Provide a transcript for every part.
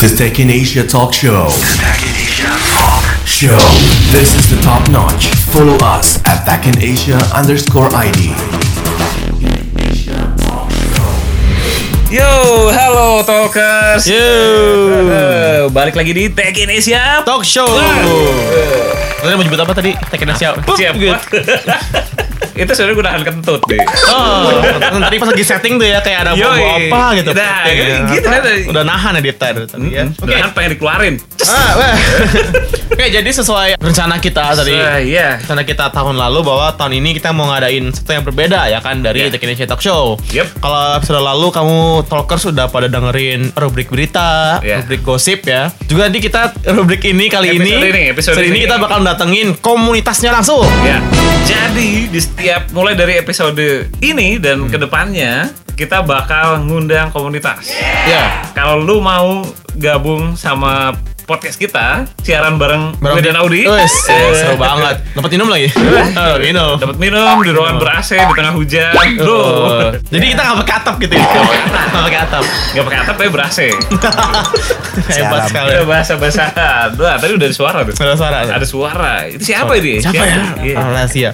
The Tech in Asia Talk Show. Tech in Asia Talk Show. This is the top notch. Follow us at Tech in Asia underscore ID. Yo, halo Talkers. Yo. Eh, balik lagi di Tech in Asia. Talk show. Tadi mau nyebut apa tadi? Tekin siap. Siap. Gitu. Itu sebenarnya gue nahan kentut deh. Oh, tadi pas lagi setting tuh ya kayak ada Yoi. bumbu apa gitu. Nah, ya. gitu Apa? tadi. Udah nahan ya Dipta tadi ya. Oke. Nahan pengen dikeluarin. Ah. Oke, jadi sesuai rencana kita tadi. So, Iya. Rencana kita tahun lalu bahwa tahun ini kita mau ngadain sesuatu yang berbeda ya kan dari Iya. The Indonesia Talk Show. Yep. Kalau episode lalu kamu talkers sudah pada dengerin rubrik berita, Iya. rubrik gosip ya. Juga nanti kita rubrik ini kali Episode ini, ini, episode ini ini. kita bakal datengin komunitasnya langsung. Ya. Jadi di setiap mulai dari episode ini dan ke depannya kita bakal ngundang komunitas. Ya. Kalau lu mau gabung sama podcast kita, siaran bareng gue dan Audi. Wes, eh, seru banget. Dapat minum lagi. Oh, minum. Dapat minum di ruangan ber AC di tengah hujan. Bro. Oh. Jadi kita nggak pakai atap gitu ya? Nggak pakai atap. Gak pakai atap tapi ber AC. Hebat sekali. Ada bahasa-basahan. Wah, tadi udah ada suara tuh. Ada suara. Ada suara. Itu siapa ini? Siapa ya? Iya. Oh, rahasia.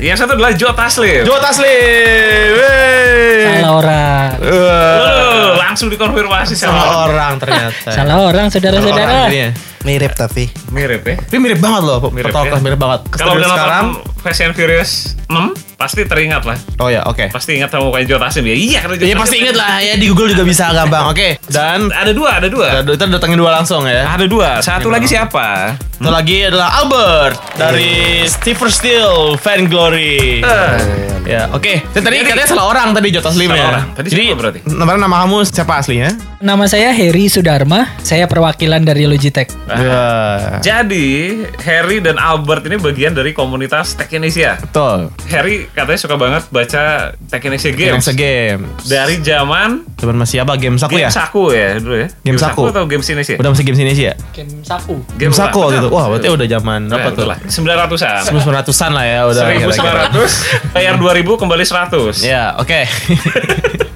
Yang satu adalah Jo Taslim. Jo Taslim. Salah orang. Oh, langsung dikonfirmasi Salah sama orang ternyata. Salah orang saudara-saudara. Orang ini ya. Mirip tapi mirip ya. Tapi mirip banget loh, Mirip pertolongan ya. mirip banget. Kalau udah sekarang, nonton Fast and Furious 6, pasti teringat lah. oh ya, oke. Pasti ingat sama mukanya Jo Taslim ya. Iya, karena Jo Iya Taslim. pasti inget lah ya di Google juga bisa gampang. Oke. Dan Ada dua, ada dua. kita datengin dua langsung ya. Ada dua. Satu lagi siapa? Satu lagi adalah Albert dari Steve Steel Fan Glory. Eh, Ya, oke. Dan tadi Jadi- katanya salah orang tadi Jota Slim Salah ya. orang. Tadi Jadi siapa berarti? Nama nama kamu siapa aslinya? Nama saya Heri Sudarma. Saya perwakilan dari Logitech. Ya. Jadi, Harry dan Albert ini bagian dari komunitas Tech Indonesia. Betul. Harry katanya suka banget baca Tech Indonesia Games. Games game. Dari zaman Cuman masih apa? Game Saku ya? Game Saku ya dulu ya. Game Saku. atau Game Indonesia? Udah masih game sini sih ya? Game Saku. Game Saku lah. gitu. Wah, berarti udah zaman Nah, apa tuh? itulah. 900-an. 1900-an lah ya udah. kira-kira. 1900 bayar 2000 kembali 100. Ya, oke.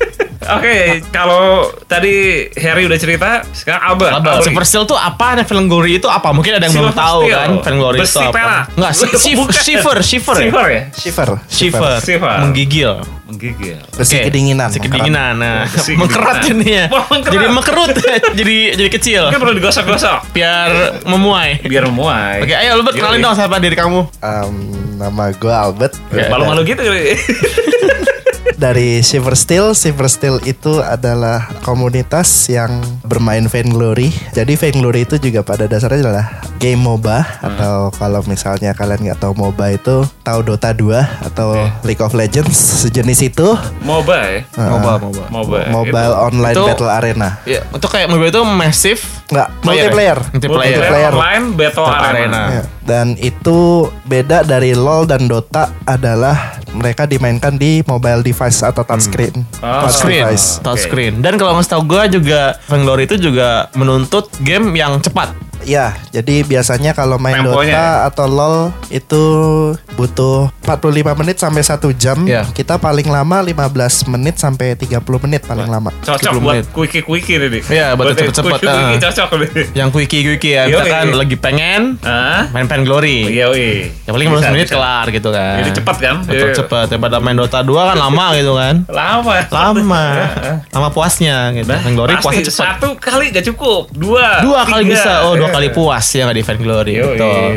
Oke, kalau tadi Harry udah cerita, sekarang Albert. Apa? Super Steel tuh apa? Nah, Film Glory itu apa? Mungkin ada yang belum tahu Steel. kan Film Glory itu apa? Enggak, shiver, shiver ya? Silver ya? shiver Shiver. Shiver. Menggigil. Menggigil. besi Oke. kedinginan Besi kedinginan. Nah, mengkerat jadinya. Wah, mengkerat. Jadi mengkerut. jadi jadi kecil. Mungkin perlu digosok-gosok Biar memuai. biar memuai. Oke, ayo Albert kenalin dong siapa diri kamu. Em, nama gue Albert. Malu-malu gitu. Dari Silver Steel Silver Steel itu adalah komunitas yang bermain Vainglory jadi Vainglory itu juga pada dasarnya adalah game MOBA atau kalau misalnya kalian nggak tahu MOBA itu tahu Dota 2 atau League of Legends sejenis itu MOBA ya? MOBA, MOBA. MOBA. Mobile Online Itu- Battle Arena Ya, untuk kayak mobil itu massive nggak player ya? multiplayer Multiplayer. Multiplayer. online Battle Battle Arena. Arena. Ya, Dan itu beda dari LoL dan Dota adalah mereka dimainkan di mobile device atau touchscreen. Oh. touchscreen, device. touchscreen. Dan kalau nggak tahu gue juga Vainglory itu juga menuntut game yang cepat. Ya, jadi biasanya kalau main Temponya Dota atau LoL itu butuh 45 menit sampai 1 jam. Ya. Kita paling lama 15 menit sampai 30 menit paling lama. Cocok 30 buat menit. quickie-quickie nih. Dik. Iya, buat cepet-cepet, Quickie-quickie ah. cocok nih. Yang quickie quickie ya, misalkan lagi pengen Hah? main Vainglory. Iya, iya. Ya paling 15 menit kelar gitu kan. Jadi cepat kan? Betul cepet. Daripada main Dota 2 kan lama gitu kan. Lama. Lama. Lama puasnya gitu. Vainglory Pasti puasnya cepet. satu kali gak cukup. Dua. Dua kali tiga. bisa. Oh, dua Iya. kali puas ya nggak di Vainglory. Yoi. Betul.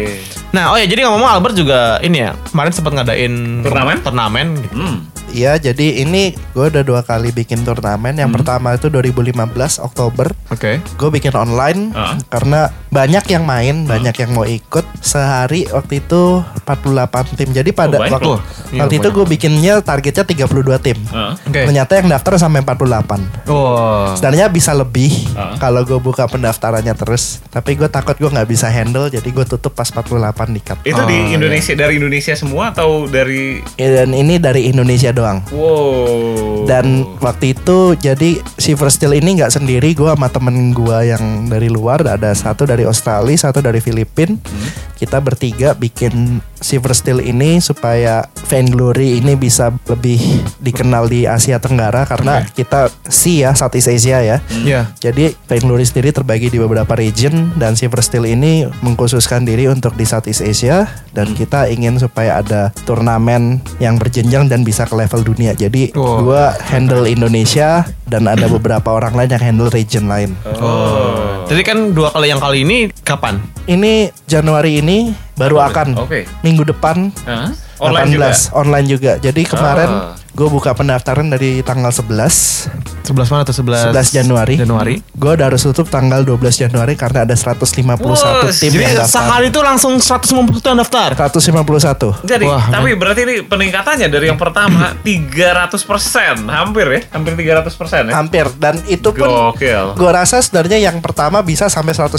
Nah, oh ya jadi ngomong Albert juga ini ya. Kemarin sempat ngadain Turnamen? Turnamen gitu. Hmm. Iya, jadi ini gue udah dua kali bikin turnamen. Yang pertama itu 2015 Oktober. Oke. Gue bikin online Ah. karena banyak yang main, banyak yang mau ikut. Sehari waktu itu 48 tim. Jadi pada Oh, waktu, loh. Iya, waktu itu gue bikinnya targetnya 32 tim. Ah. Oke. Ternyata yang daftar sampai 48. Oh. Sebenarnya bisa lebih Ah. kalau gue buka pendaftarannya terus. Tapi gue takut gue nggak bisa handle, jadi gue tutup pas 48 di cut. Itu Oh, di iya. Indonesia dari Indonesia semua atau dari Ya, Dan ini dari Indonesia doang. wow. Dan waktu itu jadi Silver Steel ini nggak sendiri gue sama temen gue yang dari luar ada satu dari Australia, satu dari Filipina. Hmm. kita bertiga bikin Silver Steel ini supaya Vainglory ini bisa lebih dikenal di Asia Tenggara karena kita C ya Southeast Asia ya. Iya. Jadi Vainglory sendiri terbagi di beberapa region dan Silver Steel ini mengkhususkan diri untuk di Southeast Asia dan kita ingin supaya ada turnamen yang berjenjang dan bisa ke level dunia. Jadi Wow. gua handle Indonesia dan ada beberapa orang lain yang handle region lain. Oh. Jadi kan dua kali yang kali ini kapan? Ini Januari ini baru akan Oke. minggu depan Hah? Online 18 juga. online juga. Jadi kemarin Ah. Gue buka pendaftaran dari tanggal 11 11 mana tuh 11? 11 Januari. Januari. Gue udah harus tutup tanggal 12 Januari karena ada 151 Wah, tim Jadi yang daftar. sehari itu langsung 150 yang daftar. 151. Jadi, Wah, tapi berarti ini peningkatannya dari yang pertama 300%, hampir ya, hampir 300% ya. Hampir dan itu pun Gokil. gue rasa sebenarnya yang pertama bisa sampai 150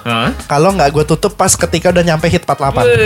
Hah? kalau nggak gue tutup pas ketika udah nyampe hit 48. Wih.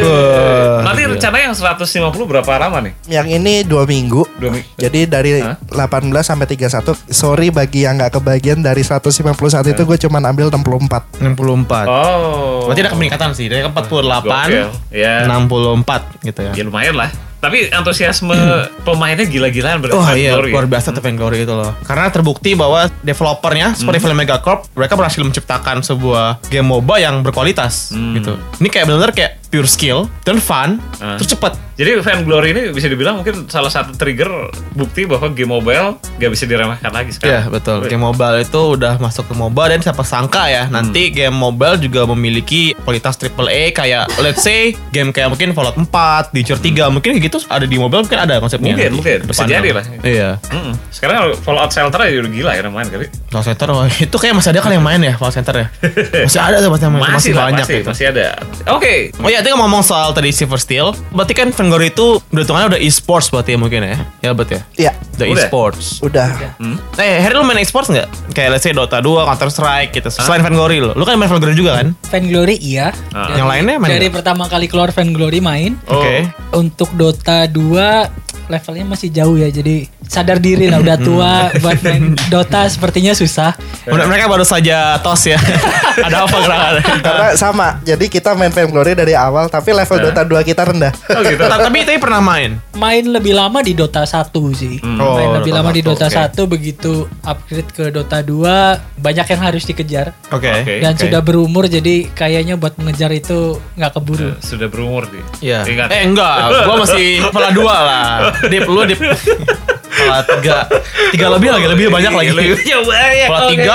Nanti rencananya yang 150 berapa lama nih? Yang ini dua minggu. Dua minggu. Jadi dari Hah? 18 sampai 31 Sorry bagi yang nggak kebagian Dari 151 itu gue cuman ambil 64 64. Oh. Berarti ada peningkatan sih dari 48 Gokil. Ya. 64 gitu ya. Ya lumayan lah. Tapi antusiasme pemainnya gila-gilaan berarti. Oh iya, ya. luar biasa tuh Vainglory itu loh. Karena terbukti bahwa developernya seperti Hmm. film Megacorp, mereka berhasil menciptakan sebuah game MOBA yang berkualitas Hmm. gitu. Ini kayak benar-benar kayak pure skill dan fun, Ah. terus cepet. Jadi Vainglory ini bisa dibilang mungkin salah satu trigger bukti bahwa game mobile gak bisa diremehkan lagi Iya sekarang. betul. Game mobile itu udah masuk ke MOBA dan siapa sangka ya Hmm. nanti game mobile juga memiliki kualitas AAA kayak let's say game kayak mungkin Fallout 4, The Witcher 3 mungkin kayak gitu ada di mobile mungkin ada konsepnya. Mungkin, nanti mungkin. Bisa jadi lah. Iya. Mm-mm. Sekarang Fallout Shelter aja udah gila ya main kali. Call center wah, itu kayak masih ada kali yang main ya Call center ya. Masih ada tuh masih, masih, Masih, lah, banyak masih, gitu. masih ada. Oke. Oh iya, tadi ngomong soal tadi Silver Steel, berarti kan Vanguard itu berhitungannya udah e-sports berarti ya mungkin ya? Ya betul ya? Iya Udah Udah. e-sports. Udah Eh, Harry lu main e-sports nggak? Kayak let's say Dota 2, Counter Strike gitu. Selain Vanguard lo, lu kan main Vanguard juga kan? Vainglory iya. Ah. Dari- Yang lainnya main Dari nggak? pertama kali keluar Vainglory main. Oh. Oke. Untuk Dota 2 levelnya masih jauh ya. Jadi sadar diri lah udah tua buat main Dota sepertinya susah. Mereka- Mereka baru saja tos ya. Ada apa gerakannya? Karena sama Jadi kita main Vainglory dari awal Tapi level Dota 2 kita rendah Oh gitu. Tapi tapi pernah main. Main lebih lama di Dota 1 sih. Oh, main lebih Dota lama di 1, Dota oke. 1 begitu upgrade ke Dota 2 banyak yang harus dikejar. Oke. Oke. Dan oke. sudah berumur jadi kayaknya buat mengejar itu nggak keburu. Sudah berumur dia. Iya. Ingat. Eh enggak, gua masih kepala dua lah. Dip, lu dip. Kepala tiga. Tiga lebih lagi, lebih banyak lagi. Lebih banyak. Kepala oke. tiga,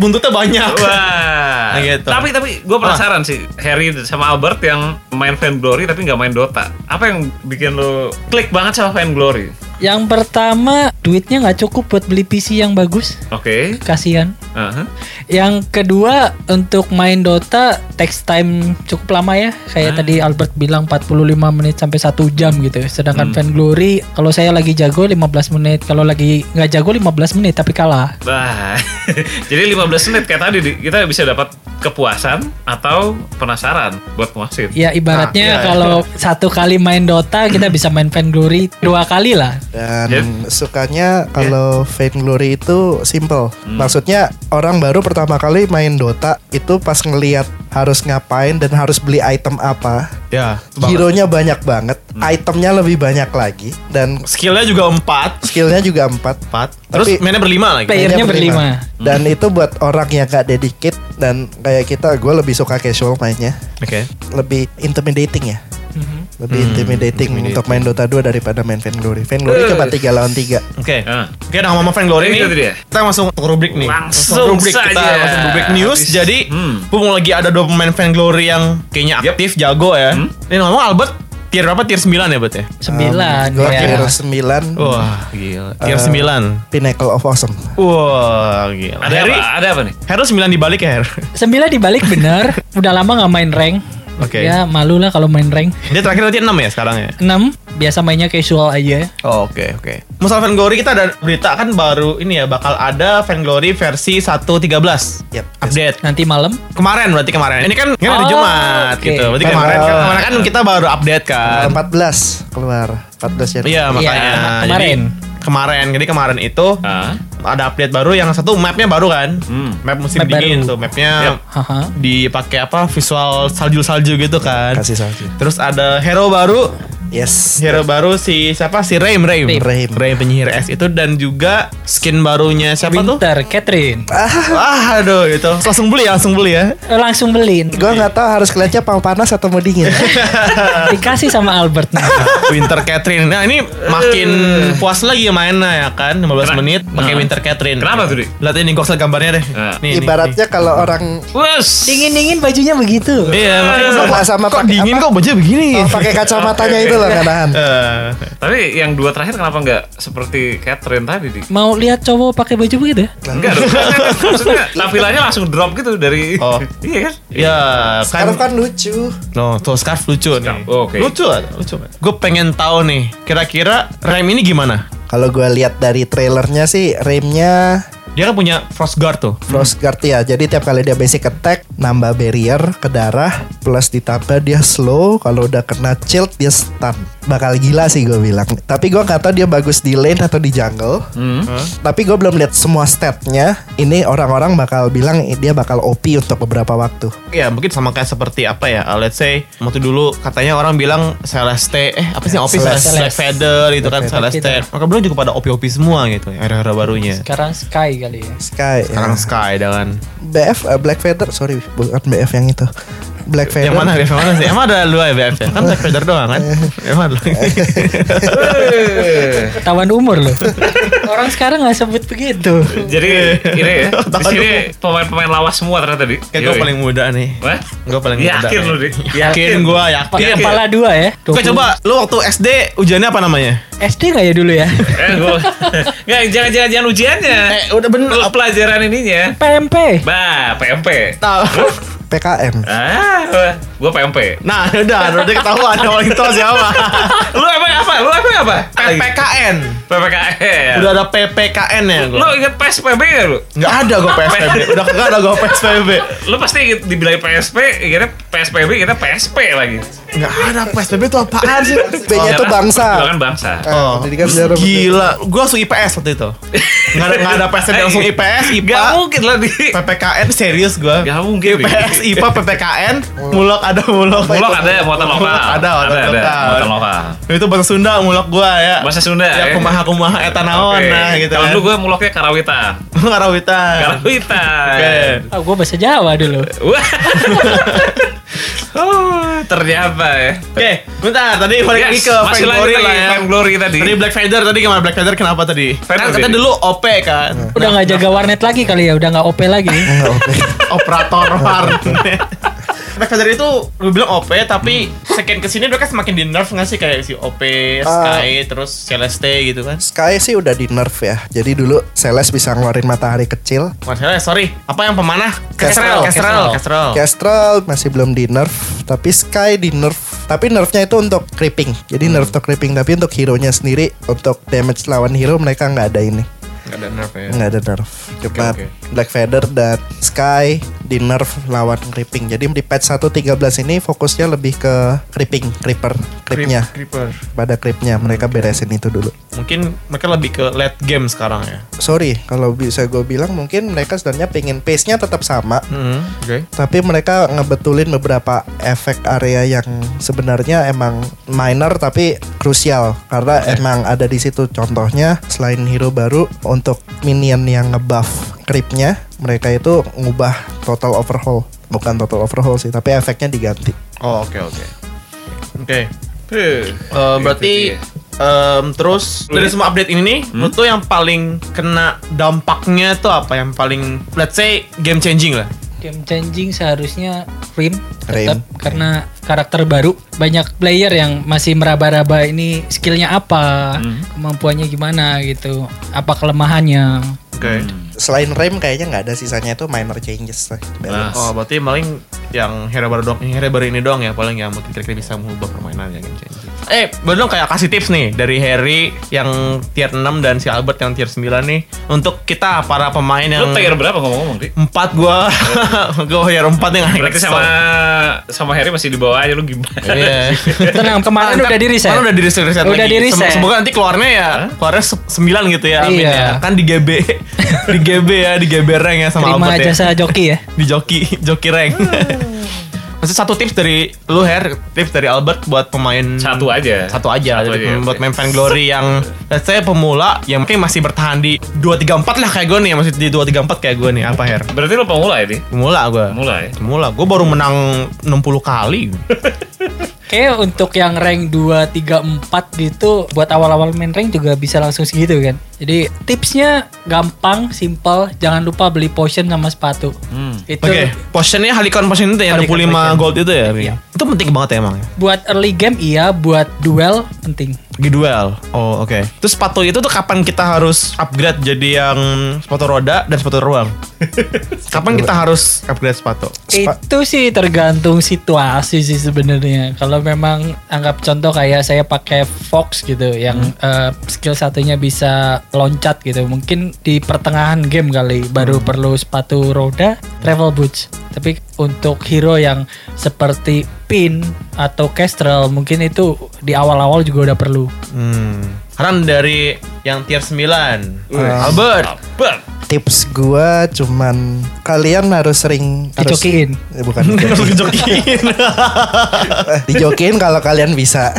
buntutnya banyak. Wah. Gitu. Tapi tapi gue penasaran sih Harry sama Albert yang main Vainglory tapi nggak main Dota. Apa yang bikin lo klik banget sama Vainglory? Yang pertama duitnya nggak cukup buat beli PC yang bagus. Oke. Kasihan. Aha. Yang kedua untuk main Dota text time cukup lama ya. Kayak tadi Albert bilang 45 menit sampai 1 jam gitu. Sedangkan Vainglory kalau saya lagi jago 15 menit, kalau lagi nggak jago 15 menit tapi kalah. Wah. Jadi 15 menit kayak tadi di- kita bisa dapat kepuasan atau penasaran buat muasin. Ya ibaratnya Ah, iya. kalau satu kali main Dota kita bisa main Vainglory dua kali lah. Dan Jadi- sukanya kalau Vainglory itu simple. Maksudnya orang baru pertama kali main Dota itu pas ngelihat harus ngapain dan harus beli item apa. Ya. Hero-nya banyak banget, itemnya lebih banyak lagi dan Skillnya juga empat. skillnya juga empat. Empat. Terus Tapi- mainnya berlima lagi. Playernya berlima. Dan itu buat orang yang gak dedicate dan kayak kita, gue lebih suka casual mainnya, Oke. lebih intimidating ya. Lebih intimidating, untuk main Dota 2 daripada main Vainglory. Vainglory Eh. cuma 3 lawan 3. Oke. Ah. Oke, udah ngomong Vainglory nih. dia. Kita langsung ke rubrik nih. Langsung rubrik saja. kita langsung rubrik news. Habis- Jadi, Hmm. Pung lagi ada dua pemain Vainglory yang kayaknya Yep. aktif, jago ya. Hmm. Ini ngomong Albert tier berapa? Tier 9 ya, Bet ya? Sembilan Gue ya. tier 9 Wah, gila. Tier Eh, 9. Pinnacle of Awesome. Wah, gila. Ada Harry, apa? Ada apa nih? Harry 9 dibalik ya, Harry? Sembilan dibalik bener. Udah lama nggak main rank. Oke. Ya malu lah kalau main rank. Dia terakhir berarti 6 ya sekarang ya? 6 biasa mainnya casual aja. Oh, Oke oke. Masalah Vainglory kita ada berita kan baru ini ya bakal ada Vainglory versi 1.13 Yep. update. Nanti malam Kemarin berarti kemarin. Ini kan kan hari Oh, Jumat oke. gitu. Berarti Kan, kemarin kan, uh, kemarin kan kita baru update kan. 14 keluar. 14 Januari. Iya makanya. Iya, kemarin. Jadi, kemarin. Jadi kemarin itu Ah. Ada update baru yang satu mapnya baru kan. Hmm. Map musim Map dingin baru. tuh mapnya. Haha. dipakai apa visual salju-salju gitu kan. Kasih salju. Terus ada hero baru Yes. Hero baru si siapa si Raim Raim Raim. Raim penyihir es itu dan juga skin barunya siapa tuh? Winter, Catherine. Wah aduh itu langsung beli ya langsung beli ya. Eh, Langsung beliin. Gue nggak tahu harus kelihatnya mau panas atau mau dingin. Dikasih sama Albert. Nah, Winter Catherine. Nah ini makin puas lagi mainnya ya kan 15 Kena- menit pakai Nah. Winter Catherine. Kenapa tuh, Dik? Lihat ini goksil gambarnya deh. Nah. Nih, nih, Ibaratnya kalau orang. Dingin-dingin bajunya begitu. Iya makanya sama, kok- sama kok pakai dingin apa? kok baju begini. Oh, pakai kacamatanya itu loh kanahan. Eh, Tapi yang dua terakhir kenapa nggak seperti Catherine tadi, Dik? Mau lihat cowok pakai baju begitu ya? Enggak dong. Maksudnya tampilannya langsung drop gitu dari Oh. Iya kan? ya Sekarang kan kan lucu. No, tuh scarf lucu nih. Scarf, oke. Lucu, lucu. Gue pengen tahu nih, kira-kira rem ini gimana? Kalau gue lihat dari trailernya sih remnya Dia kan punya frost guard tuh. Frost Guard ya. Jadi tiap kali dia basic attack nambah barrier ke darah plus ditambah dia slow. Kalau udah kena chill dia stun. Bakal gila sih gue bilang. Tapi gue nggak tahu dia bagus di lane atau di jungle. Hmm. Tapi gue belum lihat semua statnya. Ini orang-orang bakal bilang dia bakal OP untuk beberapa waktu. Ya mungkin sama kayak seperti apa ya? uh, let's say waktu dulu katanya orang bilang Celeste, eh apa sih yang OP Celeste. Celeste, Feather itu kan Celeste. Maka juga pada OP-OP semua gitu, era-era barunya. Sekarang Sky kali ya. Sky. Sekarang ya. Sky dengan BF eh, Black Feather sorry bukan BF yang itu. Black Feather. yang mana BF yang mana sih? Emang ada dua ya BF ya? Kan Black Feather doang kan? Emang ada. Ketahuan umur loh. Orang sekarang nggak sebut begitu. Jadi ini ya, di sini pemain-pemain lawas semua ternyata, Dik. Kayak gue paling muda nih. Wah? Gue paling muda. Yakin lu, Dik? Yakin gue yakin. Pakai kepala dua ya. Oke 20. coba lu waktu SD ujiannya apa namanya? SD nggak ya dulu ya? Eh, Nggak, jangan jangan jangan ujiannya. Eh udah bener. Lu pelajaran ininya. PMP. Bah, PMP. Tahu. PKN. Ah, gua PMP. Nah udah udah ketahuan paling tua siapa. Lu emang apa? Lu emang apa? PPKN. PPKN. Udah ada PPKN ya gue. Lu inget PSPB ya lu? Nggak ada gue PSPB. Udah nggak ada gue PSPB. Lu pasti inget dibilang PSP, ingetnya PSPB, kita PSP lagi. Nggak ada PSPB itu apaan sih? B-nya itu kan? bangsa. Itu kan bangsa. Oh, Pendidikan sejarah gila. Gue langsung IPS waktu itu. Nggak ada, nggak ada PSPB langsung IPS, IPA, Gak mungkin lah di. PPKN serius gue. Gak mungkin. IPS, IPA, PPKN, mulok ada mulok. Mulok ada, muatan lokal. Ada, ada, muatan ada. lokal. Muatan lokal. Itu bahasa Sunda mulok gue ya. Bahasa Sunda Ya ya. kumaha kumaha eta naon nah gitu. Kalau kan. dulu gue muloknya Karawita. Karawita. Karawita. Oke. Oh, gue bahasa Jawa dulu. Oh, ternyata ya. Oke, bentar. Tadi balik lagi ke Fame Glory lah ya. Fame Glory tadi. Tadi Black Feather tadi gimana Black Feather kenapa tadi? Feather kan katanya dulu OP kan. Udah nggak jaga warnet lagi kali ya, udah nggak OP lagi. Enggak. Operator warnet. Black Feather itu gue bilang OP tapi second ke sini mereka semakin di nerf nggak sih kayak si OP, Sky, terus Celeste gitu kan? Sky sih udah di nerf ya. Jadi dulu Celeste bisa ngeluarin matahari kecil. Masalah sorry, apa yang pemanah? Kestrel. Kestrel, Kestrel. Kestrel masih belum di nerf, tapi Sky di nerf. Tapi nerfnya itu untuk creeping. Jadi nerf untuk creeping, tapi untuk hero-nya sendiri untuk damage lawan hero mereka nggak ada ini. Nggak ada nerf ya. Nggak ada nerf. Cuma oke. Black Feather dan Sky di nerf lawan creeping. Jadi di patch 1.13 ini fokusnya lebih ke creeping, creeper, creepnya. Creeper. Pada creepnya mereka beresin itu dulu. Mungkin mereka lebih ke late game sekarang ya. Sorry, kalau bisa gue bilang mungkin mereka sebenarnya pengen pace-nya tetap sama. Hmm, Oke. Tapi mereka ngebetulin beberapa efek area yang sebenarnya emang minor tapi krusial karena emang ada di situ contohnya selain hero baru untuk minion yang ngebuff creepnya mereka itu ngubah total overhaul bukan total overhaul sih tapi efeknya diganti Oh oke oke. Oke. Eh, berarti Itu em, terus dari semua update ini nih, menurut lo yang paling kena dampaknya tuh apa? Yang paling let's say game changing lah. Game changing seharusnya Rim Rim. tetap karena karakter baru banyak player yang masih meraba-raba ini skillnya apa, kemampuannya gimana gitu, apa kelemahannya. Oke. selain rem kayaknya nggak ada sisanya itu minor changes lah balance. Oh berarti paling yang hero baru dong, hero baru ini doang ya paling yang mungkin kira-kira bisa mengubah permainan ya game changing. Eh, bener kayak kasih tips nih dari Harry yang tier 6 dan si Albert yang tier 9 nih untuk kita para pemain yang Lu tier berapa ngomong-ngomong, Di? empat gua gua tier 4 yang Berarti sama sama Harry masih di bawah aja lu gimana? Iya. Tenang, kemarin udah di reset. Kemarin udah di reset, reset Udah lagi. di reset. Sem- Semoga nanti keluarnya ya, keluarnya se- 9 gitu ya. Amin Iya. ya. Kan di GB, di GB ya, di GB rank ya sama Terima Albert ya. jasa joki ya. Di joki, joki rank. Satu tips dari lu Her, tips dari Albert buat pemain Satu aja. Satu aja, Satu aja, buat main fan glory yang let's say pemula yang mungkin masih bertahan di 2 3 4 lah kayak gue nih, masih di 2 3 4 kayak gue nih. Apa Her? Berarti lu pemula ya, Di? Pemula gue. Pemula ya? Pemula, gue baru menang 60 kali. Kayak untuk yang rank 2, 3, 4 gitu buat awal-awal main rank juga bisa langsung segitu kan. Jadi tipsnya gampang, simple, jangan lupa beli potion sama sepatu. Hmm. Itu Oke, potionnya Halicon potion itu yang Halicon 25 Potion. gold itu ya? Iya. Itu penting banget ya emang ya? buat early game iya, buat duel penting. Di duel. Oh, oke. Terus sepatu itu tuh kapan kita harus upgrade jadi yang sepatu roda dan sepatu ruang? kapan kita harus upgrade sepatu? Spa- Itu sih tergantung situasi sih sebenarnya. Kalau memang anggap contoh kayak saya pakai Fox gitu yang eh, skill satunya bisa loncat gitu. Mungkin di pertengahan game kali baru perlu sepatu roda, travel boots. Tapi untuk hero yang seperti Pin atau Kestrel mungkin itu di awal-awal juga udah perlu. Hmm. Ran dari yang tier 9. Albert. Bang, Tips gua cuman kalian harus sering harus Dicokiin. Eh, bukan dijokiin. Eh, dijokiin kalau kalian bisa.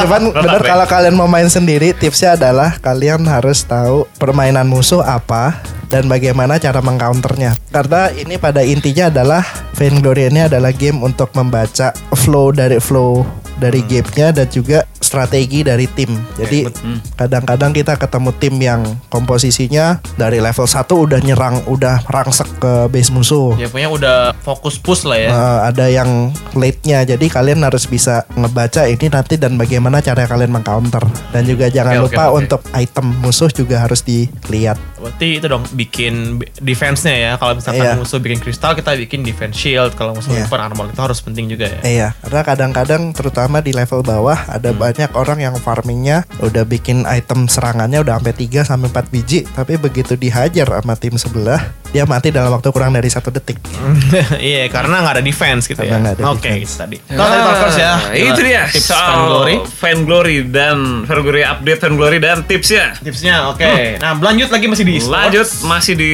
Cuman bener kalau kalian mau main sendiri tipsnya adalah kalian harus tahu permainan musuh apa dan bagaimana cara mengcounternya. Karena ini pada intinya adalah Vainglory ini adalah game untuk membaca flow dari flow dari gamenya dan juga strategi dari tim. Jadi kadang-kadang kita ketemu tim yang komposisinya dari level 1 udah nyerang, udah rangsek ke base musuh. Ya punya udah fokus push lah ya. Uh, ada yang late-nya jadi kalian harus bisa ngebaca ini nanti dan bagaimana cara kalian mengcounter dan juga jangan oke, lupa oke. untuk item musuh juga harus dilihat Berarti itu dong bikin defense-nya ya. Kalau misalkan Iya. musuh bikin kristal kita bikin defense shield. Kalau musuh Iya. bikin armor itu harus penting juga ya. iya karena kadang-kadang terutama di level bawah ada banyak orang yang farmingnya udah bikin item serangannya udah sampai 3 sampai 4 biji tapi begitu dihajar sama tim sebelah dia mati dalam waktu kurang dari satu detik Iya, karena nggak ada defense gitu Karena ya. Oke, defense. itu tadi. Kalau tadi ya. Ah, itu dia Tips soal Fan Glory. Fan Glory dan Fan Glory update Fan Glory dan tipsnya. Tipsnya oke. Nah, lanjut lagi masih di e-sport. Lanjut masih di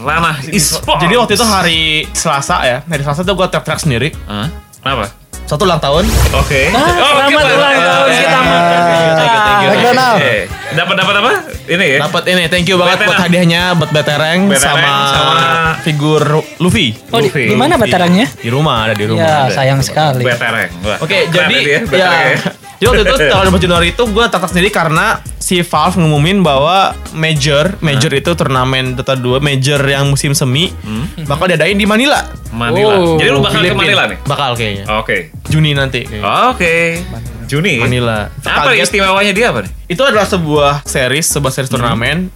ranah e-sport. Jadi waktu itu hari Selasa ya. Hari Selasa tuh gue trap track sendiri. Hah? Kenapa? Satu ulang tahun. Oke. Ah, selamat oke, ulang tahun Eh, kita, Mak. thank you, thank you, thank you, thank you. McDonald. Oke. Dapat dapat apa? Ini ya. Dapat ini, thank you banget Beterang. buat hadiahnya buat Betereng Betereng sama, sama figur Luffy. Oh, di, Luffy. di mana batarangnya? Di rumah, ada di rumah. Ya, sayang sekali. Betereng. Wah, Oke, keren jadi ya, ya. Jadi waktu itu tanggal 2 Januari itu gue tatap sendiri karena si Valve ngumumin bahwa major, major itu turnamen Dota 2, major yang musim semi bakal diadain di Manila. Manila. Oh, Jadi lu bakal ke Filipina. Manila nih? Bakal kayaknya. Oke. Juni nanti. kayaknya. Oke. Juni. Manila. Apa Kaget. istimewanya dia apa nih? Itu adalah sebuah series, sebuah series turnamen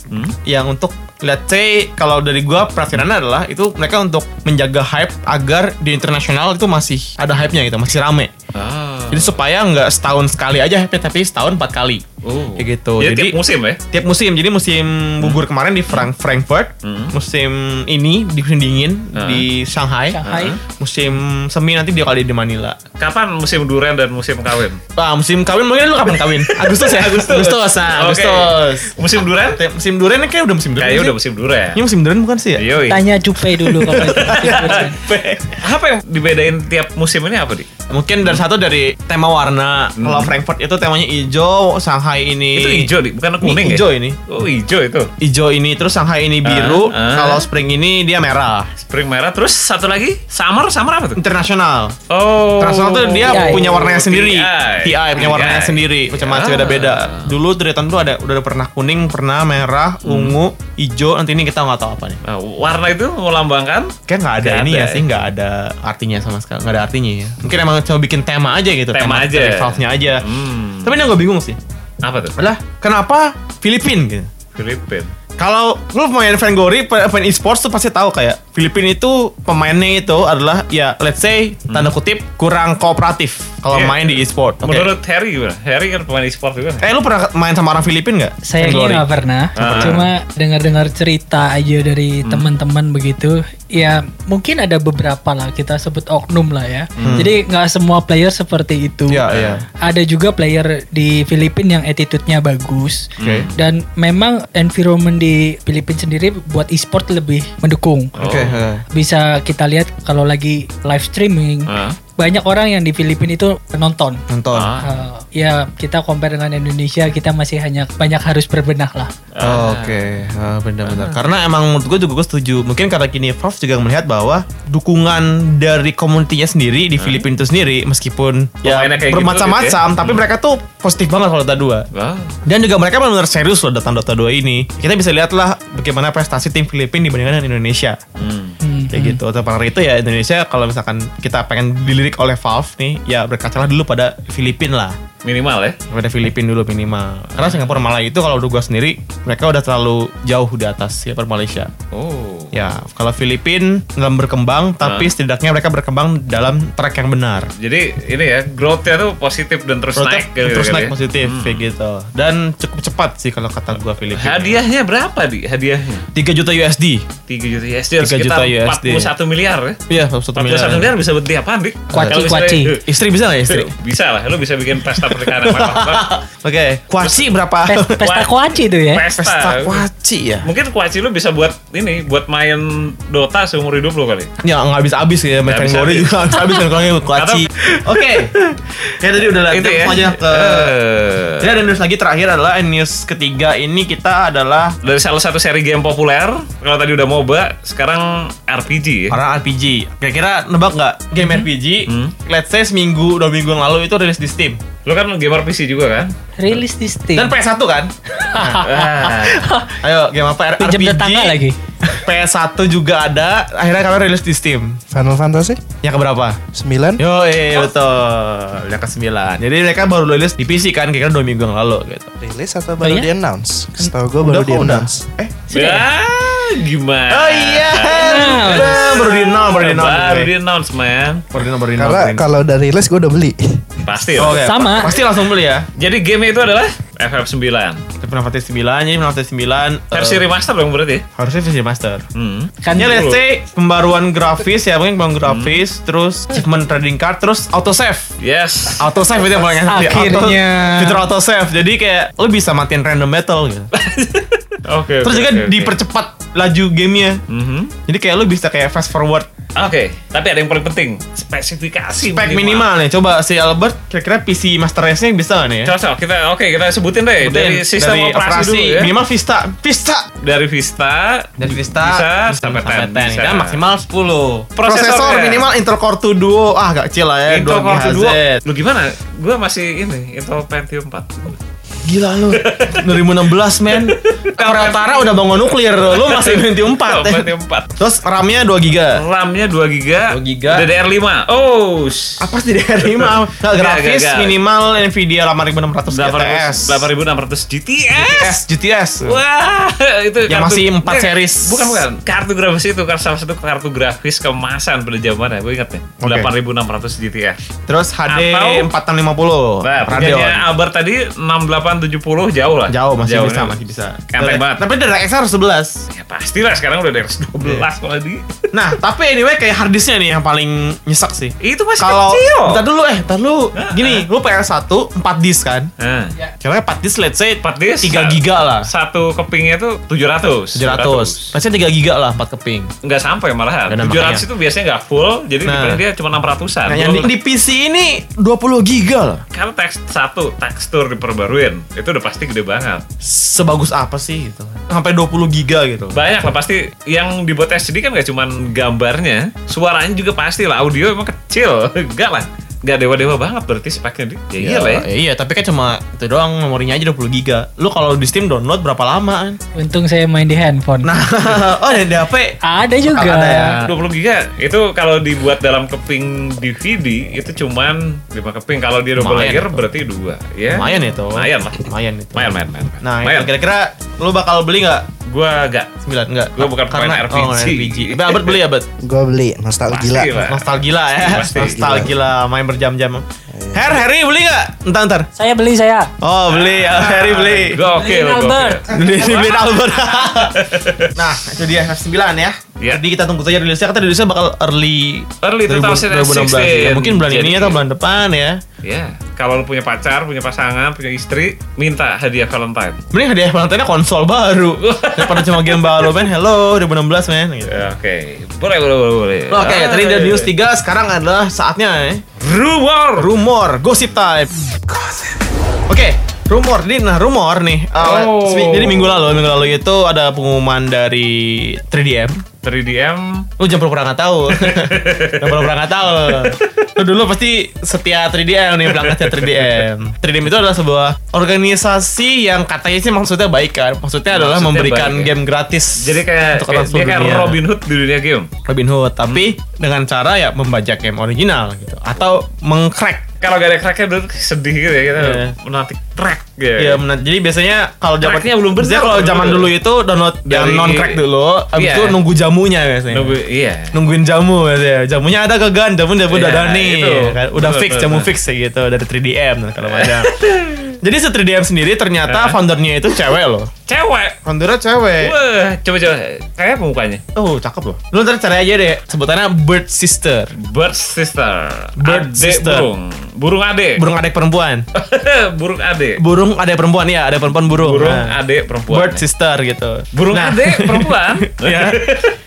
yang untuk let's say kalau dari gua perhatiannya adalah itu mereka untuk menjaga hype agar di internasional itu masih ada hype-nya gitu, masih rame. Ah. Jadi supaya nggak setahun sekali aja hype tapi setahun empat kali. Oh. Kayak gitu. Jadi, Jadi, tiap musim ya? tiap musim. Jadi musim gugur kemarin di Frank Frankfurt, musim ini di musim dingin Ah. di Shanghai. Shanghai. Musim semi nanti dia kali di Manila. Kapan musim durian dan musim kawin? Ah, musim kawin mungkin lu kapan kawin? Agustus ya? Agustus. Agustus, Oke. Agustus. Musim durian? Musim durian ini kayak udah musim durian. Kayaknya sih. udah musim durian. Ini musim durian bukan sih ya? Yoi. Tanya Jupe dulu kalau. Apa yang dibedain tiap musim ini apa di? Mungkin dari satu dari tema warna. Kalau Frankfurt itu temanya hijau, Shanghai ini Itu hijau di, bukan kuning Ini ya? hijau ini. Oh hijau itu. Hijau ini terus Shanghai ini biru. Ah, ah. Kalau Spring ini dia merah. Spring merah. Terus satu lagi summer, summer apa tuh? Internasional. Oh. Internasional tuh dia TI. punya warnanya sendiri. TI. TI punya warnanya sendiri. Macam-macam Ah. beda-beda. Dulu dari tahun tuh ada udah pernah kuning, pernah merah, ungu, hijau. Nanti ini kita nggak tahu apa nih. Nah, warna itu melambangkan Kayak nggak ada Nggak ini ada ya ya. sih, nggak ada artinya sama sekali, nggak ada artinya ya. Mungkin emang coba bikin tema aja gitu, Tema aja. dari Valve-nya aja. hmm, Tapi ini gue bingung sih. apa tuh? Adalah kenapa Filipin gitu? Filipin. Kalau lu pemain Vanguard, pemain e-sports tuh pasti tahu kayak Filipina itu pemainnya itu adalah ya let's say tanda kutip kurang kooperatif kalau Iya. main di e-sport. Oke. Menurut Harry gimana? Harry kan pemain e-sport juga. Eh lu pernah main sama orang Filipin nggak? Vanguard? nggak pernah. Ah. Cuma dengar-dengar cerita aja dari teman-teman begitu. Ya mungkin ada beberapa lah kita sebut oknum lah ya. Jadi nggak semua player seperti itu. Iya, iya. Ada juga player di Filipina yang attitude-nya bagus. Oke. Dan memang environment di Filipina sendiri buat e-sport lebih mendukung. Oke. eh. Bisa kita lihat kalau lagi live streaming, Ah. Banyak orang yang di Filipina itu nonton. Nonton. Ah. Uh, ya kita compare dengan Indonesia kita masih hanya banyak harus berbenah lah. Oh, Oke, Ah, benar-benar. Karena emang menurut gue juga gue setuju. Mungkin karena gini, Prof juga melihat bahwa dukungan dari komunitinya sendiri di Filipina itu sendiri, meskipun ya kayak gitu bermacam-macam, gitu ya. tapi mereka tuh positif banget kalau Dota 2. Wah. Dan juga mereka benar-benar serius loh datang Dota 2 ini. Kita bisa lihatlah bagaimana prestasi tim Filipina dibandingkan dengan Indonesia. Hmm. Hmm. Kayak gitu. Karena itu ya Indonesia kalau misalkan kita pengen dilirik oleh Valve nih, ya berkacalah dulu pada Filipina lah Minimal ya. pada Filipina dulu minimal. Karena Singapura Malaysia itu kalau udah gua sendiri mereka udah terlalu jauh di atas ya per Malaysia. Oh. Ya, kalau Filipina dalam berkembang tapi setidaknya mereka berkembang dalam track yang benar. Jadi ini ya growth-nya tuh positif dan terus Terus naik gitu terus kali naik ya. positif kayak gitu. Dan cukup cepat sih kalau kata gua Filipina. Hadiahnya berapa di? Hadiahnya 3 juta USD. 3 juta USD 3 sekitar juta USD. 41 miliar ya. Iya, 41 41 miliar. miliar bisa beli apaan, Dik? Kuaci, kuaci. Istri bisa nggak ya, istri? Bisa lah, lu bisa bikin pesta pernikahan yang mewah. Oke, kuaci berapa? Pes- Pesta kuaci itu ya. Pesta. Pesta kuaci ya. Mungkin kuaci lu bisa buat ini, buat main Dota seumur hidup lu kali. Ya nggak habis habis ya main habis-habis. juga habis habis kan kalau kuaci. Oke. Ya tadi udah lah. Itu Kita ya. aja ke Eh, Jadi ada news lagi terakhir adalah eh, news ketiga ini kita adalah dari salah satu seri game populer, kalau tadi udah MOBA, sekarang RPG ya. orang RPG. Kira-kira nebak nggak game RPG? Let's say seminggu dua minggu yang lalu itu rilis di Steam Lu kan gamer PC juga kan? Rilis di Steam. dan PS1 kan? Ah. Ayo game apa? Pinjam RPG. tetangga lagi. PS1 juga ada. Akhirnya kalian rilis di Steam. Final Fantasy Yang keberapa? 9 Yo, eh, betul. Yang ke-9. Jadi mereka baru rilis di PC kan, kira-kira dua minggu yang lalu gitu. rilis atau baru iya? di announce? Setahu gue baru di announce. Eh, Ya, gimana? Oh iya, baru di announce, baru di announce. Baru di announce, man. Baru di announce, baru di Karena announce. kalau udah rilis gue udah beli. Pasti lah. Oke, Sama. pa- Pasti langsung beli ya. Jadi game itu adalah FF9. Final Fantasy 9, jadi Final Fantasy 9 Versi eh, remaster dong berarti. harusnya versi master. Hmm. Kan Ya let's say pembaruan grafis ya mungkin pembaruan grafis, terus achievement trading card, terus autosave. Yes. Autosave itu yang paling enak. Akhirnya. Auto, fitur autosave. Jadi kayak lu bisa matiin random battle gitu. Oke. Terus oke, juga oke. dipercepat laju gamenya. Mhm. Jadi kayak lu bisa kayak fast forward Oke, tapi ada yang paling penting, spesifikasi spek minimal nih. Coba si Albert kira-kira PC Master Race-nya bisa nih ya? Cocok. Kita oke, kita sebutin deh dari Sebutin. sistem Dari operasi, dulu ya. minimal Vista. Vista. Dari Vista Dari Vista bisa sampai 10. 10. Bisa. Kan maksimal 10. Prosesornya. Prosesor minimal Intel Core 2 Duo. Ah, gak kecil lah ya. Intel 2 Core GHz. 2. Lu gimana? Gua masih ini Intel Pentium 4. Gila lu. 2016 men. Korea Utara udah bangun nuklir. Lu masih Pentium 4 ya. Pentium 4. Terus RAM-nya 2 GB. RAM-nya 2 GB, 2 GB. DDR5. Oh, Apa sih DDR5? Nah, grafis gak, gak. minimal Nvidia 8600 GTS. 8600 GTS. GTS. Wah, itu Yang masih empat eh, series. Bukan bukan. Kartu grafis itu kan salah satu kartu grafis kemasan pada zamannya. Gue ingat nih. Oke. 8600 GTS. Terus HD Atau- 4050 Nah, Radeon. Albert tadi 6870 jauh lah. Jauh masih Jauh bisa, nih. masih bisa. Enteng banget. Tapi dari XR harus 11. Ya pastilah sekarang udah dari 12 malah di. Nah, tapi anyway kayak hard disknya nih yang paling nyesek sih. Itu masih Kalau kecil. Bentar dulu eh, bentar dulu. Gini, lu PS1 4 disk kan? Nah, Kira-kira 4 disk let's say 4 disk 3 giga lah. Satu kepingnya tuh 700. 700. Let's say 3 giga lah 4 keping. Enggak sampai malahan. Nggak ada 700 makanya. itu biasanya nggak full, jadi Nah. dia cuma 600-an. Nah, yang di, di PC ini 20 giga lah. Karena teks satu tekstur diperbaruin, itu udah pasti gede banget. Sebagus apa sih gitu. Sampai 20 giga gitu. Banyak lah pasti yang dibuat SD kan gak cuman gambarnya, suaranya juga pasti lah. Audio emang kecil, enggak lah. Enggak dewa-dewa banget berarti speknya. Dik. Ya iya lah ya. Ya, iya, tapi kan cuma itu doang memorinya aja 20 giga. Lu kalau di Steam download berapa lama kan? Untung saya main di handphone. Nah, oh ada di HP. ada juga. Ada ya. 20 giga itu kalau dibuat dalam keping DVD itu cuman 5 keping kalau dia double Lumayan layer itu. berarti dua ya Lumayan itu. lumayan lah Lumayan itu. lumayan lumayan, lumayan. Nah, kira-kira lu bakal beli nggak Gua enggak. 9 enggak. Gua bukan pemain RPG. Oh, RPG. Albert beli Albert. Gue beli nostalgia. Nostalgia ya. Nostalgia main berjam-jam. Her, Harry beli nggak? Entar, entar. Saya beli saya. Oh beli, ya, Harry beli. Oke gua Albert. oke. Beli beli Albert. nah, itu dia F9 ya. Iya. Jadi kita tunggu saja rilisnya. Kata rilisnya bakal early Early 2016. 2016. Ya, mungkin bulan Jadi- ini atau bulan depan ya. Ya, kalau lu punya pacar, punya pasangan, punya istri, minta hadiah Valentine. Mending hadiah Valentine konsol baru daripada cuma game baru men. Hello 2016 men. Gitu. Ya, Oke, boleh, boleh, boleh, boleh. Oke, Ah, tadi udah iya. news 3, sekarang adalah saatnya ya. Rumor. Rumor, gosip time. Oke, rumor. Jadi nah rumor nih. uh, Oh. semi- Jadi minggu lalu, minggu lalu itu ada pengumuman dari 3DM. 3DM Lu jangan pura-pura nggak tahu. jangan pura-pura nggak tahu. Lu dulu pasti setia 3DM nih berangkatnya 3DM. 3DM itu adalah sebuah organisasi yang katanya sih maksudnya baik kan. Maksudnya adalah Maksudnya memberikan baik, ya. game gratis. Jadi kayak, untuk kayak dia kayak dunia. Robin Hood di dunia game. Robin Hood, tapi dengan cara ya membajak game original gitu atau mengcrack. Kalau gak ada cracknya dulu sedih gitu ya kita Iya. menanti crack gitu. Iya, benar. Jadi biasanya kalau zaman Cracknya belum biasanya kalau zaman dulu itu download yang Dari- non crack dulu, habis Iya. itu nunggu jamunya biasanya. Nunggu, iya. Nungguin jamu biasanya. Jamunya ada kagak? Jamu jamu udah Iya, ada nih. kan. Udah Betul, fix betul, jamu betul. fix ya gitu dari 3DM dan kalau ada. Jadi se 3DM sendiri ternyata foundernya itu cewek loh. Cewek. Foundernya cewek. Wah, coba-coba. Kayak apa mukanya? Oh, cakep loh. Lu ntar cari aja deh. Sebutannya Bird Sister. Bird sister. Bird Adek sister. burung. Burung ade. Burung adek perempuan. burung ade. Burung adek perempuan ya, ada perempuan burung. Burung Nah. ade perempuan. Bird Sister gitu. Burung Nah. ade perempuan. ya.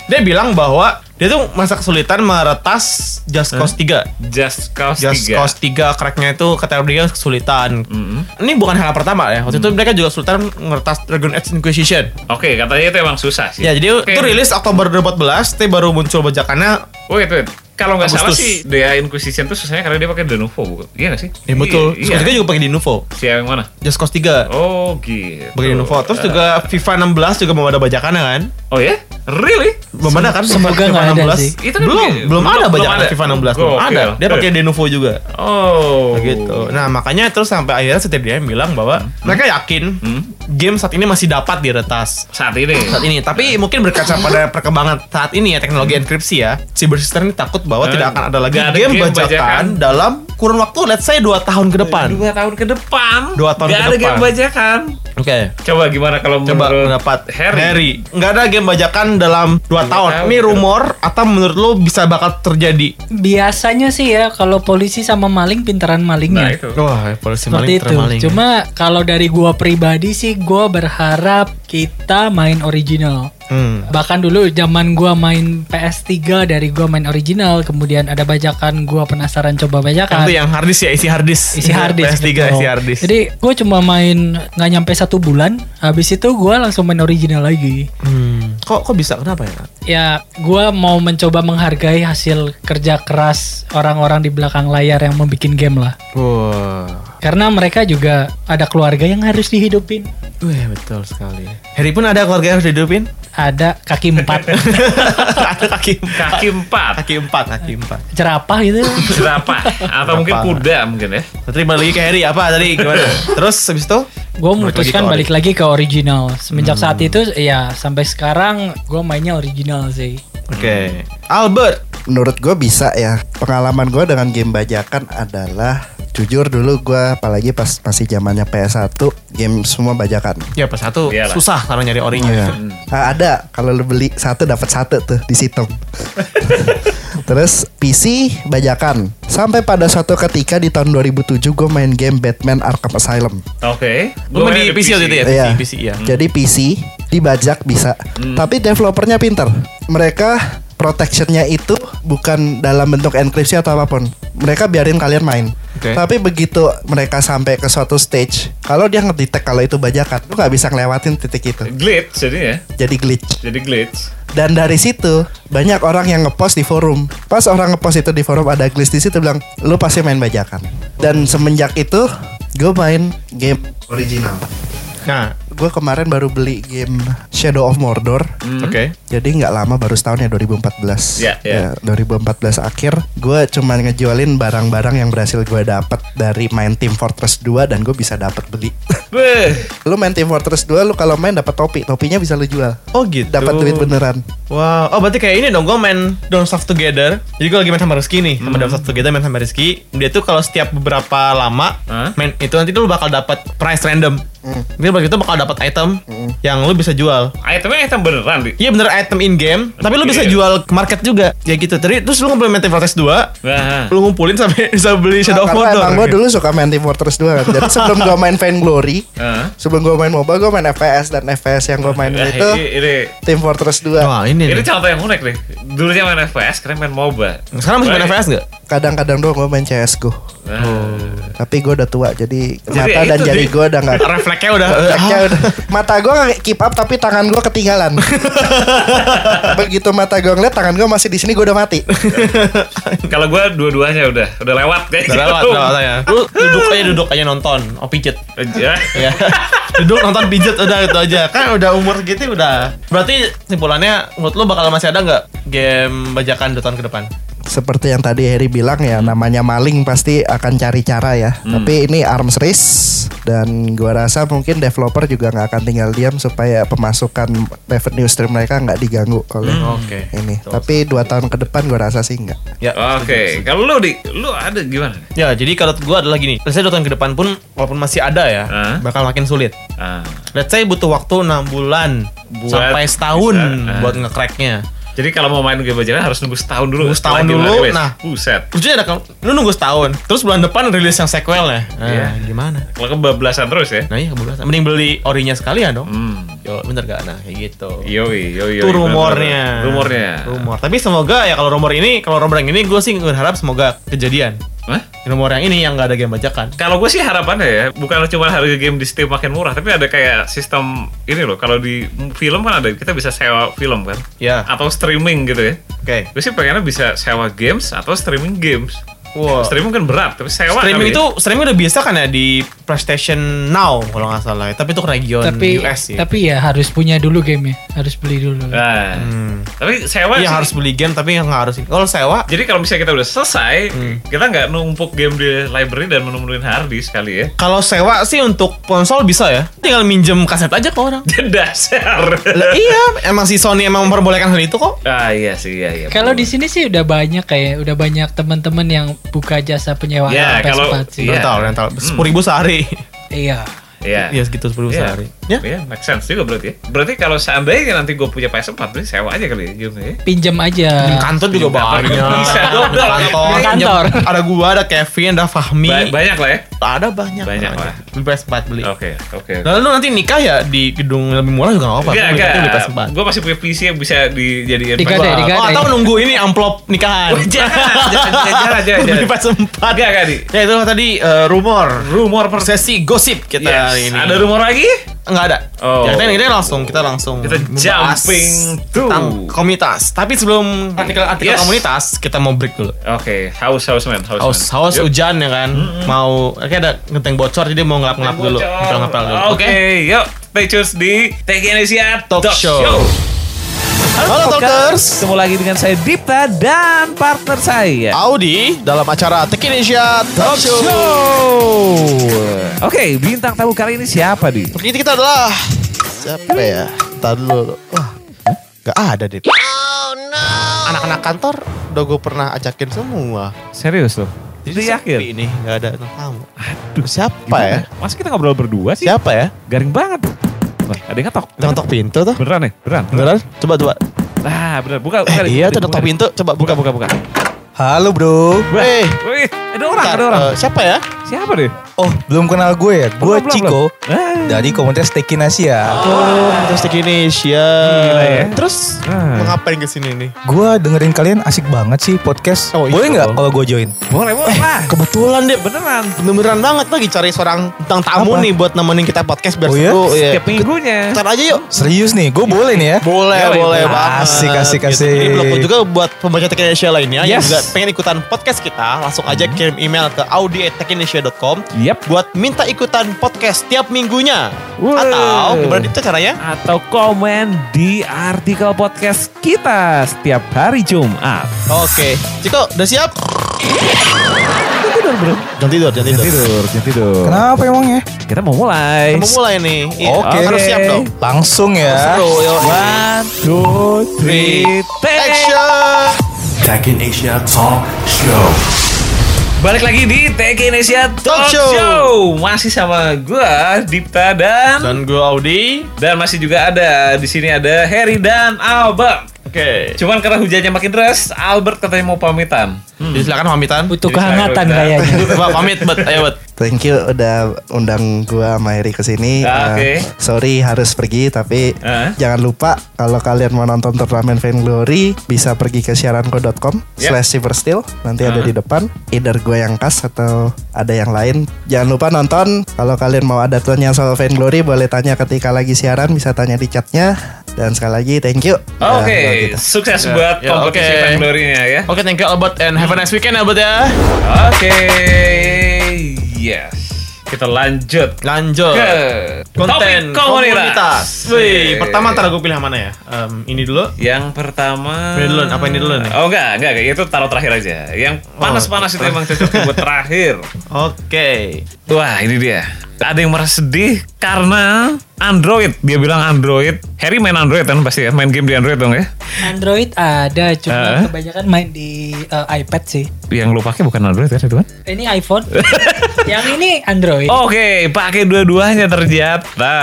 Dia bilang bahwa dia tuh masa kesulitan meretas Just Cause 3. Just Cause Just 3. Cause 3 cracknya itu kata dia kesulitan. Mm-hmm. Ini bukan hal pertama ya. Waktu itu mereka juga kesulitan meretas Dragon Age Inquisition. Oke, katanya itu emang susah sih. Ya, jadi Oke. itu rilis Oktober 2014, tapi baru muncul bajakannya. Wait, wait. Kalau nggak salah sih, DA Inquisition tuh susahnya karena dia pakai Denuvo, bukan? Iya nggak sih? Ya betul. Iya. Iya. juga pakai di Nuvo. Si yang mana? Just Cause 3 Oh, gitu. pakai di Nuvo. Terus juga FIFA 16 juga mau ada bajakannya kan? Oh ya? Really? Belum ada kan? Semoga FIFA nggak ada 16? sih. Itu kan belum, belum- ada bajakan. FIFA 16 belum ada. Dia pakai Denuvo juga. Oh. gitu. Nah makanya terus sampai akhirnya setiap dia bilang bahwa mereka yakin game saat ini masih dapat diretas Saat ini. saat ini. Tapi mungkin berkaca pada perkembangan saat ini ya teknologi enkripsi ya, Cyber Sister ini takut bahwa Eh, tidak akan ada lagi ada game, game bajakan, bajakan. dalam kurun waktu let's say 2 tahun ke depan. Dua tahun ke depan. Dua tahun Nggak ke ada depan. game bajakan. Oke. Coba gimana kalau Coba menurut pendapat Harry? Harry. Nggak ada game bajakan dalam 2 tahun. tahun Ini ke rumor atau menurut lo bisa bakal terjadi? Biasanya sih ya kalau polisi sama maling pintaran Nah, malingnya. itu. Wah, polisi Seperti maling itu. termaling. Cuma kalau dari gua pribadi sih gua berharap kita main original. Hmm. Bahkan dulu zaman gua main PS3 dari gua main original, kemudian ada bajakan gua penasaran coba bajakan. Itu yang harddisk ya, isi harddisk. isi harddisk PS3 gitu. isi harddisk. Jadi gue cuma main nggak nyampe satu bulan, habis itu gua langsung main original lagi. Hmm. Kok kok bisa kenapa ya? Ya, gua mau mencoba menghargai hasil kerja keras orang-orang di belakang layar yang membuat game lah. Wah. Karena mereka juga ada keluarga yang harus dihidupin. Wih, betul sekali. Harry pun ada keluarga yang harus dihidupin? Ada kaki empat, ada kaki empat. Kaki empat. Kaki empat, kaki empat. jerapah gitu. Jerapah atau mungkin kuda mungkin ya. Terima lagi ke Harry apa tadi gimana? Terus habis itu? Gue memutuskan Balik balik lagi ke original. Semenjak saat itu, ya sampai sekarang gue mainnya original sih. Oke. Albert. Menurut gue bisa ya. Pengalaman gue dengan game bajakan adalah jujur dulu gue apalagi pas masih zamannya PS1 game semua bajakan. Ya pas satu Iyalah. susah karena nyari orinya. Iya. Ah, ada kalau lu beli satu dapat satu tuh di situ. Terus PC bajakan. Sampai pada suatu ketika di tahun 2007 gue main game Batman Arkham Asylum. Oke. Lu main di PC waktu itu ya? Iya. PC, PC ya. Jadi PC dibajak bisa. Tapi developernya pinter. Mereka protectionnya itu bukan dalam bentuk enkripsi atau apa pun. Mereka biarin kalian main. Oke. Tapi begitu mereka sampai ke suatu stage, kalau dia ngedetect kalau itu bajakan, lu nggak bisa ngelewatin titik itu. Glitch jadi ya. Jadi glitch. Jadi glitch. Dan dari situ banyak orang yang ngepost di forum. Pas orang ngepost itu di forum ada glitch di situ bilang, lu pasti main bajakan. Dan semenjak itu gue main game original. Nah, Gue kemarin baru beli game Shadow of Mordor. oke. Jadi nggak lama baru setahun ya 2014. Ya, ya. 2014 akhir gue cuman ngejualin barang-barang yang berhasil gue dapat dari main Team Fortress 2 dan gue bisa dapat beli. Lu main Team Fortress 2 lu kalau main dapat topi, topinya bisa lu jual. Oh gitu. Dapat duit beneran. Wow, oh berarti kayak ini dong, gue main Don't Starve Together Jadi gue lagi main sama Rizky nih, sama Don't Starve Together main sama Rizky Dia tuh kalau setiap beberapa lama Hah? main itu nanti lu bakal dapat price random Dia bakal itu bakal dapat item yang lu bisa jual Itemnya item beneran. Iya bener item in game, tapi lu Oke. bisa jual ke market juga Ya gitu, Terus terus lu ngumpulin main Team Fortress 2 Nah, Lu ngumpulin sampai bisa beli Shadow of Mordor emang gue dulu suka main Team Fortress 2 kan. Jadi sebelum gue main Vainglory, Hah? sebelum gue main MOBA gue main FPS dan FPS yang gue main Nah, itu ini, ini, Team Fortress 2. Wah ini ini nih contoh yang unik nih. Dulunya main FPS, sekarang main MOBA. Sekarang masih main Baik. FPS gak? Kadang-kadang doang gue main CSGO. Nah, Tapi gue udah tua jadi, Jadi mata dan itu, jari Di. gue udah nggak Refleksnya udah Refleksnya udah mata gue keep up tapi tangan gue ketinggalan. Begitu mata gue ngeliat tangan gue masih di sini gue udah mati. Kalau gue dua-duanya udah udah lewat guys. Udah lewat, udah lewat ya. Lu duduk aja duduk aja nonton, oh pijet. Ya. ya duduk nonton pijet udah itu aja kan udah umur segitu udah berarti simpulannya menurut lu bakal masih ada nggak game bajakan dua tahun ke depan Seperti yang tadi Harry bilang ya namanya maling pasti akan cari cara ya. Tapi ini arms race dan gua rasa mungkin developer juga nggak akan tinggal diam supaya pemasukan revenue stream mereka nggak diganggu oleh Oke. ini. Tapi dua tahun ke depan gua rasa sih nggak. ya Oke, kalau lu di, lu ada gimana? ya jadi kalau gua adalah gini let's say dua tahun ke depan pun walaupun masih ada ya Hah? bakal makin sulit Ah. let's say butuh waktu 6 bulan Buat sampai setahun bisa, ah. buat ngecracknya Jadi kalau mau main game bajakan harus nunggu setahun dulu. Nunggu setahun dulu, rilis. nah. buset. lucunya ada lu nunggu setahun terus bulan depan rilis yang sequelnya nah, Iya. gimana Kalau kebablasan terus ya. nah iya kebablasan mending beli orinya sekalian dong Hmm. yo bener gak nah kayak gitu Yoi, yoi, yoi. itu rumornya. Rumornya. rumor tapi semoga ya kalau rumor ini kalau rumor yang ini gue sih berharap semoga kejadian Hah? rumor yang ini yang nggak ada game bajakan Kalau gue sih harapannya ya, bukan cuma harga game di Steam makin murah, tapi ada kayak sistem ini loh. Kalau di film kan ada, kita bisa sewa film kan, ya atau streaming gitu ya. oke Gue sih pengennya bisa sewa games atau streaming games. Wow. Streaming kan berat, tapi sewa streaming kali itu ya. streaming udah biasa kan ya di PlayStation Now kalau nggak salah ya. tapi itu ke region tapi US ya tapi ya harus punya dulu game ya harus beli dulu Nah, Hmm. tapi sewa Iya harus beli game tapi nggak harus kalau sewa Jadi kalau misalnya kita udah selesai, Hmm. kita nggak numpuk game di library dan menemuin hard disk kali ya. kalau sewa sih untuk konsol bisa ya tinggal minjem kaset aja ke orang dasar. Lah, iya emang si Sony emang memperbolehkan hal itu kok ah iya sih, iya iya. kalau di sini sih udah banyak kayak udah banyak teman-teman yang buka jasa penyewaan Ya, kalau- PS4 sih Iya. rental rental sepuluh ribu sehari iya Iya. iya segitu sepuluh ribu Iya. sehari ya Iya, make sense juga berarti ya. Berarti kalau seandainya nanti gue punya PS4, berarti sewa aja kali ya game ya. pinjam aja Di kantor juga kantor banyak. juga bisa dong. Di kantor. Kantor. Ada gua, ada Kevin, ada Fahmi. Ba- banyak lah ya. Ada banyak. Banyak lah. Beli PS4 beli. Oke, oke. Lalu lu nanti nikah ya di gedung yang lebih murah juga gak apa-apa. Enggak, Beli enggak. PS4. Gue masih punya PC yang bisa dijadiin Digade, PS4. digade. Oh, atau nunggu ini amplop nikahan. Jangan, jangan, jangan, jangan, Beli jangan. PS4. Enggak, enggak. Ya itu tadi eh, rumor. Rumor per Sesi gosip kita hari ini. Ada rumor lagi? Enggak ada. Oh. Ya, kita, kita langsung kita langsung Kita jumping tentang komunitas. Tapi sebelum artikel-artikel Yes. komunitas, kita mau break dulu. Oke, haus haus man, haus. Haus, man. haus Yuk. hujan ya kan. Mau kayak ada genteng bocor jadi mau ngelap-ngelap dulu. Ngepel-ngepel dulu. Oke, yuk. Stay tune di Tech Indonesia Talk Show. Halo Talkers. Ketemu lagi dengan saya Dipta dan partner saya Audi dalam acara Tech Indonesia Talk Show. Oke, bintang tamu kali ini siapa di? Ini kita adalah siapa ya? Tadi dulu. Wah, gak ada deh. Anak-anak kantor udah gue pernah ajakin semua. Serius loh? Jadi yakin? Ini gak ada tamu. Aduh, siapa ya? Masa kita ngobrol berdua sih? Siapa ya? Garing banget. Wah, ada yang ngetok. Ngetok pintu tuh. Beneran nih? Beneran? Beneran? Coba coba. Nah, bener. Buka, Eh, buka. deh, iya tuh ngetok pintu. Coba. Buka, buka, buka. Halo bro. Eh, Wih, ada orang, bentar, ada orang. eh, siapa ya? Siapa deh? Oh belum kenal gue ya. Gue Ciko belum. Ah. dari komunitas Tekin Asia. Oh, terus Tech Indonesia. Gila ya. Terus Ah. mau ngapain ke sini nih? Gue dengerin kalian asik banget sih podcast. Oh, iya. Boleh nggak kalau gue join? Boleh, boleh lah. Kebetulan deh, Beneran. beneran banget lagi cari seorang tentang tamu Apa? nih buat nemenin kita podcast biar Oh, iya? seru. Iya. Setiap minggunya. Ntar aja yuk. Serius nih, gue boleh nih ya. Boleh, Yoi, boleh boleh. banget. Asik, asik, Gitu. asik. Jadi blog juga buat pembaca Tech Indonesia lainnya yang Yes. juga pengen ikutan podcast kita, langsung aja kirim email ke vacaneasia.com Yep. buat minta ikutan podcast tiap minggunya. Wuh. Atau gimana itu caranya? Atau komen di artikel podcast kita setiap hari Jumat. Oke, Ciko udah siap? Tidur bro. Jangan tidur, jangan tidur. Tidur, jangan tidur. Kenapa emangnya? Kita mau mulai. Kita mau mulai nih. Iya, Oke. Harus siap dong. Langsung ya. Yo. One, two, three, take. Action! Back in Asia Talk Show. Balik lagi di TK Indonesia Talk, Talk Show. Show. Masih sama gua Dipta dan Dan gue Audi. dan masih juga ada di sini ada Harry dan Albert. Oke. Cuman karena hujannya makin deras, Albert katanya mau pamitan. Jadi silakan pamitan. Butuh kehangatan kayaknya. Coba pamit, bet. Ayo, bet. Thank you udah undang gua sama Heri ke sini. Ah, Eh, oke. sorry harus pergi tapi Ah. jangan lupa kalau kalian mau nonton turnamen Vainglory bisa pergi ke siaranko.com Yep. slash silversteel nanti ada Ah. di depan either gue yang kas atau ada yang lain jangan lupa nonton kalau kalian mau ada tanya soal Vainglory boleh tanya ketika lagi siaran bisa tanya di chatnya dan sekali lagi thank you Oke, udah gitu. sukses Ya, buat ya, kompetisi. Vainglory-nya ya. Oke, thank you Albert and have a nice weekend Albert ya. Oke, yes. Kita lanjut Lanjut. ke Konten topik komunitas. Wih, Oke. pertama ntar gue pilih yang mana ya? Em, ini dulu. Yang pertama Ini dulu, apa ini dulu nih? Oh enggak, enggak, enggak. Itu taruh terakhir aja Yang panas-panas itu emang cocok buat terakhir Oke. Wah ini dia Ada yang merasa sedih karena Android Dia bilang Android Harry main Android kan pasti ya Main game di Android dong ya Android ada, cuma Eh? kebanyakan main di eh, iPad sih. Yang lu pakai bukan Android kan itu kan Ini iPhone. Yang ini Android. Oke, pakai dua-duanya ternyata.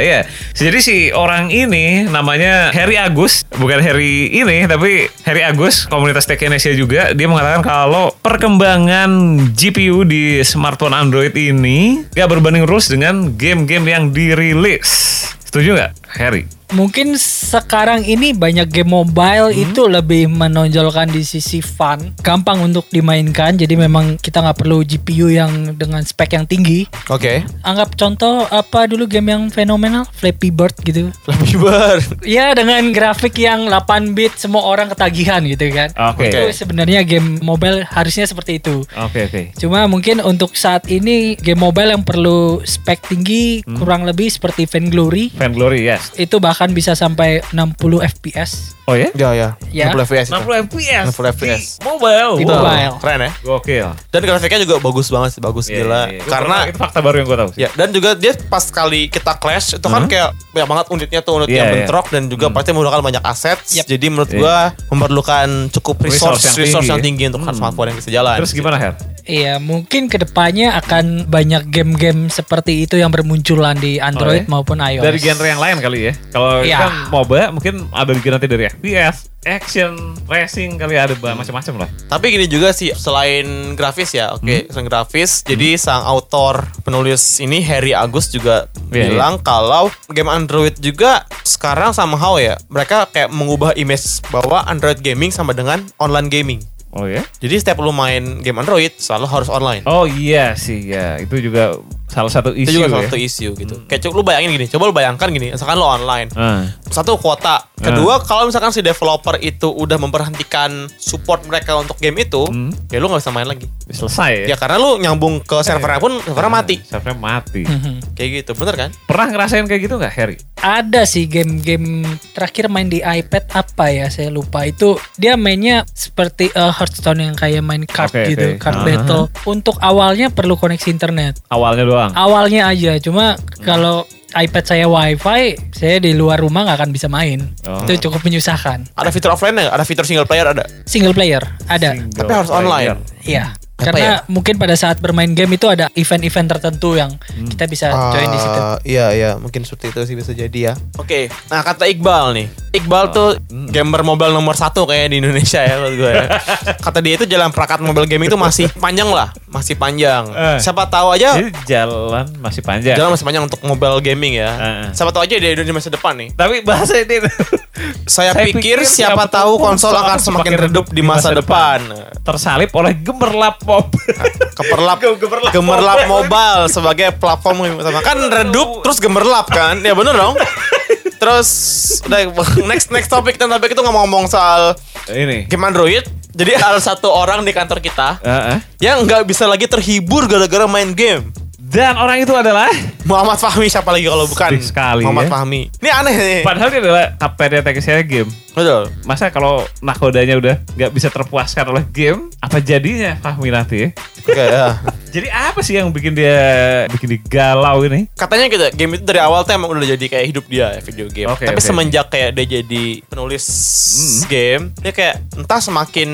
Ya. Jadi si orang ini namanya Harry Agus, bukan Harry ini, tapi Harry Agus, komunitas Tech Indonesia juga. Dia mengatakan kalau perkembangan GPU di smartphone Android ini gak berbanding lurus dengan game-game yang dirilis. Setuju nggak, Harry? Mungkin sekarang ini banyak game mobile Hmm? itu lebih menonjolkan di sisi fun, gampang untuk dimainkan. Jadi memang kita nggak perlu GPU yang dengan spek yang tinggi. Oke. Anggap contoh apa dulu game yang fenomenal, Flappy Bird gitu. Lebih ber. Ya dengan grafik yang 8 bit semua orang ketagihan gitu kan. Oke. Itu sebenarnya game mobile harusnya seperti itu. Oke, oke. Cuma mungkin untuk saat ini game mobile yang perlu spek tinggi Hmm. kurang lebih seperti Vainglory Vainglory, yes. Itu bahkan bisa sampai 60 FPS. Oh ya? Ya, ya. Ya. 60 FPS. itu. 60 FPS. 60 FPS. Di mobile. Di Wow. mobile. Keren ya. Gokil. Dan grafiknya juga bagus banget sih, bagus Iya, gila. iya, iya. Karena itu fakta baru yang gue tahu. sih. Ya, dan juga dia pas kali kita clash itu kan kayak banyak banget unitnya tuh unit Iya, yang iya. bentrok dan juga pasti menggunakan banyak aset. Yep. Jadi menurut Iya. gua memerlukan cukup resource Resource resource, yang yang tinggi. tinggi, untuk smartphone yang bisa jalan. Terus gimana, Her? Iya, mungkin ke depannya akan banyak game-game seperti itu yang bermunculan di Android Oh, ya? maupun iOS. Dari genre yang lain kali ya. Kalau Iya. kan MOBA mungkin ada juga nanti dari FPS, action, racing kali ada bah- macam-macam lah. Tapi gini juga sih, selain grafis ya, oke, Hmm. selain grafis, jadi sang autor penulis ini Harry Agus juga Iya, bilang kalau game Android juga sekarang somehow ya, mereka kayak mengubah image bahwa Android gaming sama dengan online gaming. Oh ya? Jadi setiap lu main game Android selalu harus online. Oh iya sih ya. Itu juga salah satu isu itu juga ya. salah satu isu gitu. Kayak coba lu bayangin gini, coba lu bayangkan gini, misalkan lu online. Ah. Satu kuota. Kedua, kalau misalkan si developer itu udah memberhentikan support mereka untuk game itu, Hmm. ya lu nggak bisa main lagi. Selesai ya. Ya karena lu nyambung ke servernya pun servernya mati. Servernya mati. Mhm. Kayak gitu, bener kan? Pernah ngerasain kayak gitu nggak, Harry? Ada sih game-game terakhir main di iPad apa ya saya lupa itu dia mainnya seperti eh, Hearthstone yang kayak main card Oke, gitu oke. card Aha. battle untuk awalnya perlu koneksi internet Awalnya doang. Awalnya aja cuma kalau iPad saya wifi saya di luar rumah nggak akan bisa main Oh. itu cukup menyusahkan Ada fitur offline nggak? Ada fitur single player ada. single player ada Single Tapi harus player. online. iya Apa karena mungkin pada saat bermain game itu ada event-event tertentu yang Hmm. kita bisa join di situ Ah, Iya iya, mungkin seperti itu sih bisa jadi ya. Oke, nah kata Iqbal nih, Iqbal tuh gamer mobile nomor satu kayak di Indonesia ya menurut gue. ya. Kata dia itu jalan perangkat mobile gaming itu masih panjang lah, masih panjang. Eh. Siapa tahu aja Jadi jalan masih panjang. jalan masih panjang untuk mobile gaming ya. Eh, eh. Siapa tahu aja di di masa depan nih. Tapi bahasa ini Saya, pikir, siapa tahu konsol akan semakin redup di masa depan. tersalip oleh gemerlap pop. Keperlap, Gemerlap gemerlap mobile sebagai platform utama kan redup terus gemerlap kan ya bener dong terus udah next next topik dan topik itu ngomong-ngomong soal ini. game Android Jadi ada satu orang di kantor kita Heeh. yang nggak bisa lagi terhibur gara-gara main game. Dan orang itu adalah Muhammad Fahmi siapa lagi kalau bukan Sedih sekali, Muhammad ya. Fahmi. Ini aneh nih. padahal dia adalah kaptennya teknisnya game. Betul. Masa kalau nakodanya udah nggak bisa terpuaskan oleh game, apa jadinya Fahmi nanti? Oke ya. Jadi apa sih yang bikin dia bikin dia galau ini? Katanya gitu, game itu dari awal tuh emang udah jadi kayak hidup dia ya, video game. Oke, Tapi oke. semenjak kayak dia jadi penulis game, dia kayak entah semakin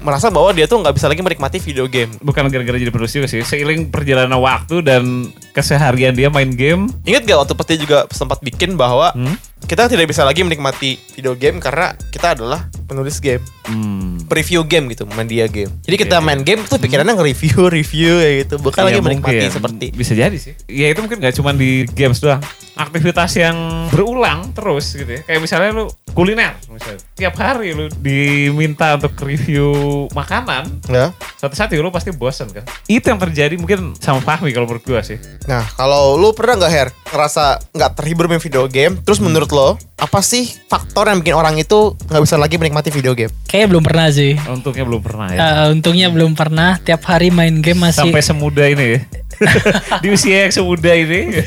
merasa bahwa dia tuh nggak bisa lagi menikmati video game. Bukan gara-gara jadi penulis juga sih, seiring perjalanan waktu dan keseharian dia main game. Ingat gak waktu pas dia juga sempat bikin bahwa Hmm? Kita tidak bisa lagi menikmati video game karena kita adalah penulis game, Hmm. preview game gitu, media game. Jadi kita main game tuh pikirannya nge-review, review ya gitu, bukan lagi Ya, menikmati mungkin. seperti bisa jadi sih. Ya itu mungkin gak cuma di games doang. Aktivitas yang berulang terus gitu ya. Kayak misalnya lu kuliner misalnya. Tiap hari lu diminta untuk review makanan, ya. suatu saat juga lu pasti bosan kan. Itu yang terjadi mungkin sama Fahmi kalau menurut gua sih. Nah, kalau lu pernah nggak Her ngerasa nggak terhibur main video game? Terus menurut lo apa sih faktor yang bikin orang itu nggak bisa lagi menikmati video game? Kayaknya belum pernah sih. Untungnya belum pernah ya. Eh, untungnya belum pernah. Tiap hari main game masih Sampai semuda ini ya. di usia yang semuda ini.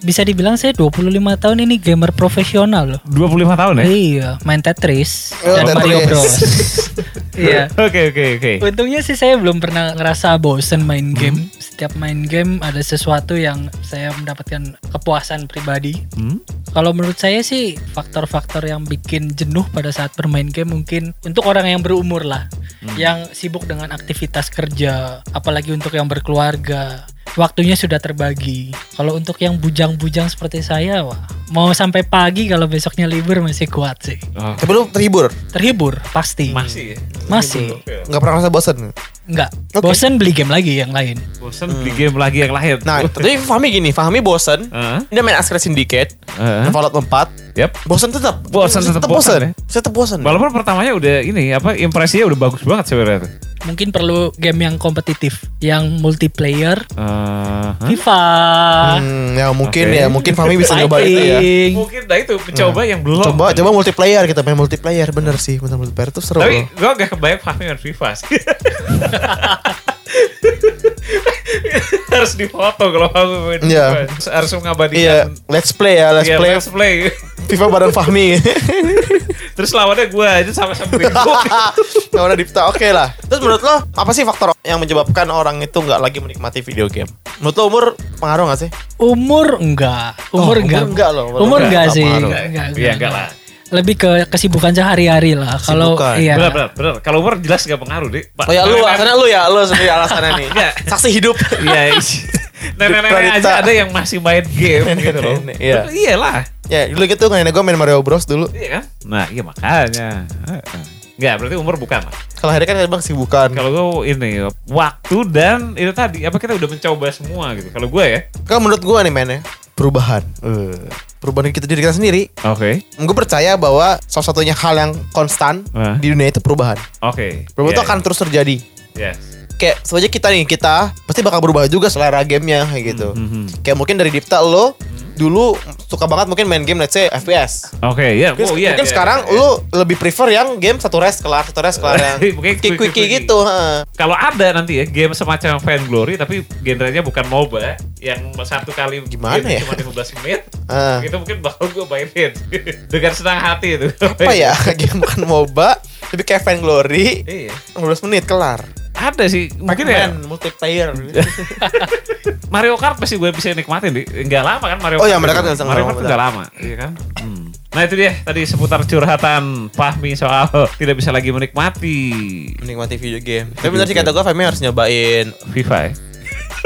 bisa dibilang saya 25 tahun ini gamer profesional loh. 25 tahun ya? Iya, main Tetris Oh, dan Mario. Bros. iya. Oke oke oke. Untungnya sih saya belum pernah ngerasa bosen main game. Setiap main game ada sesuatu yang saya mendapatkan kepuasan pribadi. Hmm? Kalau menurut saya sih faktor-faktor yang bikin jenuh pada saat bermain game mungkin untuk orang yang berumur lah, yang sibuk dengan aktivitas kerja, apalagi untuk yang berkeluarga. Waktunya sudah terbagi. Kalau untuk yang bujang-bujang seperti saya, wah, mau sampai pagi kalau besoknya libur masih kuat sih. Oh, lu terhibur? Terhibur pasti. masih ya? Masih. Nggak pernah ngerasa bosan? Enggak. Oke. Bosen beli game lagi yang lain. Bosan beli game lagi yang lain. Nah, tapi Fahmi gini, Fahmi bosan. Heeh. Dia main Assassin's Syndicate, Heeh. Fallout 4. Yap. Bosan tetap. Bosan tetap bosan ya? Saya tetap bosan. Walaupun pertamanya udah ini apa impresinya udah bagus banget sebenarnya. Mungkin perlu game yang kompetitif, yang multiplayer, Eh, hah? FIFA, Hmm, ya mungkin Oke. ya, mungkin Fahmi bisa nyoba itu ya. Mungkin nah itu mencoba yang belum. Coba coba multiplayer kita main multiplayer bener sih, bener multiplayer tuh seru. Tapi loh. gue gak kebayang Fahmi main FIFA sih. harus difoto kalau Fahmi main Iya. FIFA. Harus mengabadikan. Iya, let's play ya, let's Iya, play let's play. FIFA bareng Fahmi. Terus lawannya gue aja sama-sama bego. Gak udah Dipta, oke lah. Terus menurut lo apa sih faktor yang menyebabkan orang itu nggak lagi menikmati video game? Menurut lo umur pengaruh gak sih? Umur enggak, umur Oh, enggak. umur enggak loh, umur Umur enggak, enggak enggak sih. pengaruh. Enggak, Iya enggak lah. Lebih ke kesibukan sehari-hari lah. Kalau Kesibukan. iya. Benar, benar, benar. Kalau umur jelas gak pengaruh, Dik. Pak, Oh ya lu, alasannya lu ya, lu sendiri alasannya nih. Enggak. Saksi hidup. Iya, nenek-nenek aja ada yang masih main game gitu loh. Nenek, iya. Iya lah. ya dulu gitu nenek gue main Mario Bros dulu. Iya kan? Nah, iya makanya. Enggak, berarti umur bukan lah. Kalau hari kan emang sibukan. Kalau gue ini waktu dan itu tadi apa kita udah mencoba semua gitu. Kalau gue ya, Kalau menurut gue nih mainnya perubahan. Eh, perubahan kita diri kita sendiri. oke, Gue percaya bahwa salah satunya hal yang konstan Wah. di dunia itu perubahan. oke. Perubahan Iya, itu akan terus terjadi. Yes. Kayak sebenarnya kita nih kita pasti bakal berubah juga selera gamenya kayak gitu. Mhm. Kayak mungkin dari Dipta lo dulu suka banget mungkin main game let's say FPS. Oke, ya. Mungkin, Oh iya. mungkin iya, sekarang iya. lu lebih prefer yang game satu res kelar satu res kelar yang quickie quick- gitu. heeh. kalau ada nanti ya game semacam Vainglory tapi genrenya bukan MOBA yang satu kali Gimana game ya? cuma 15 menit Ah. itu mungkin bakal gue mainin dengan senang hati itu Apa ya game bukan MOBA tapi kayak Vainglory iya 15 menit kelar. Ada sih mungkin ya multiplayer. Mario Kart pasti gue bisa nikmatin di nggak lama kan Mario Oh Kart iya, Mario Kart itu. nggak Mario lama, Kart tuh benar. nggak lama iya kan Hmm. nah itu dia tadi seputar curhatan Fahmi soal tidak bisa lagi menikmati Menikmati video game. Tapi benar sih kata gue Fahmi harus nyobain FIFA ya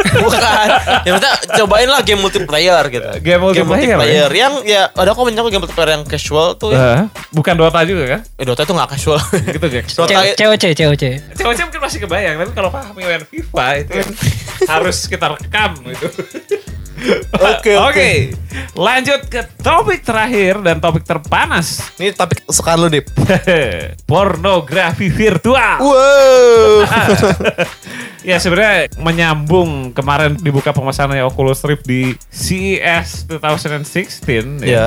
Bukan. Yang penting cobain lah game multiplayer gitu. Game multiplayer, yang ya ada kok banyak game multiplayer yang casual tuh. Ya. Eh, bukan Dota juga kan Eh Dota itu gak casual. gitu ya Dota COC, COC. Cewek-cewek mungkin masih kebayang, tapi kalau Fahmi main FIFA itu kan harus kita rekam gitu. Oke, oke. lanjut ke topik terakhir dan topik terpanas. Ini topik kesukaan lu, Dip. Pornografi virtual. Wow. ya sebenarnya menyambung kemarin dibuka pemesanannya Oculus Rift di CES 2016 ya. ya.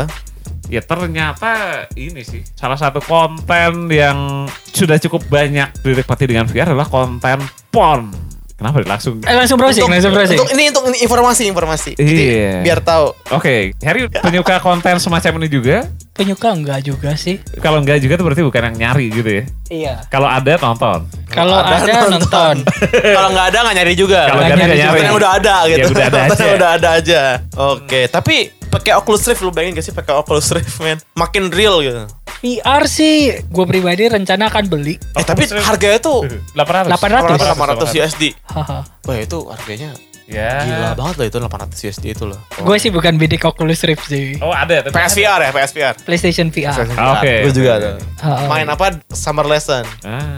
Ya ternyata ini sih salah satu konten yang sudah cukup banyak dinikmati dengan VR adalah konten porn. Kenapa langsung? Eh, langsung browsing, langsung browsing. Untuk ini untuk ini informasi informasi. Jadi, Iya. biar tahu. Oke, Harry penyuka konten semacam ini juga. Penyuka enggak juga sih. Kalau enggak juga tuh berarti bukan yang nyari gitu ya. Iya. Kalau ada tonton. Kalau ada, nonton. Kalau nggak ada nggak nyari juga. Kalau nggak nggak ada nyari yang udah ada gitu. Ya udah ada aja. udah ada aja. Oke, tapi pakai Oculus Rift lu bayangin gak sih pakai Oculus Rift men makin real gitu. VR sih gue pribadi rencana akan beli. Eh tapi Oculus Rift. harganya tuh 800. 800. 800 USD. Haha. Wah itu harganya Ya. gila banget loh itu 800 USD itu loh. Gue sih bukan bidik Oculus Rift sih. Oh ada. tapi PSVR ya PSVR. PlayStation VR. Oke. Gue juga ada. Heeh. Main apa Summer Lesson. Ah.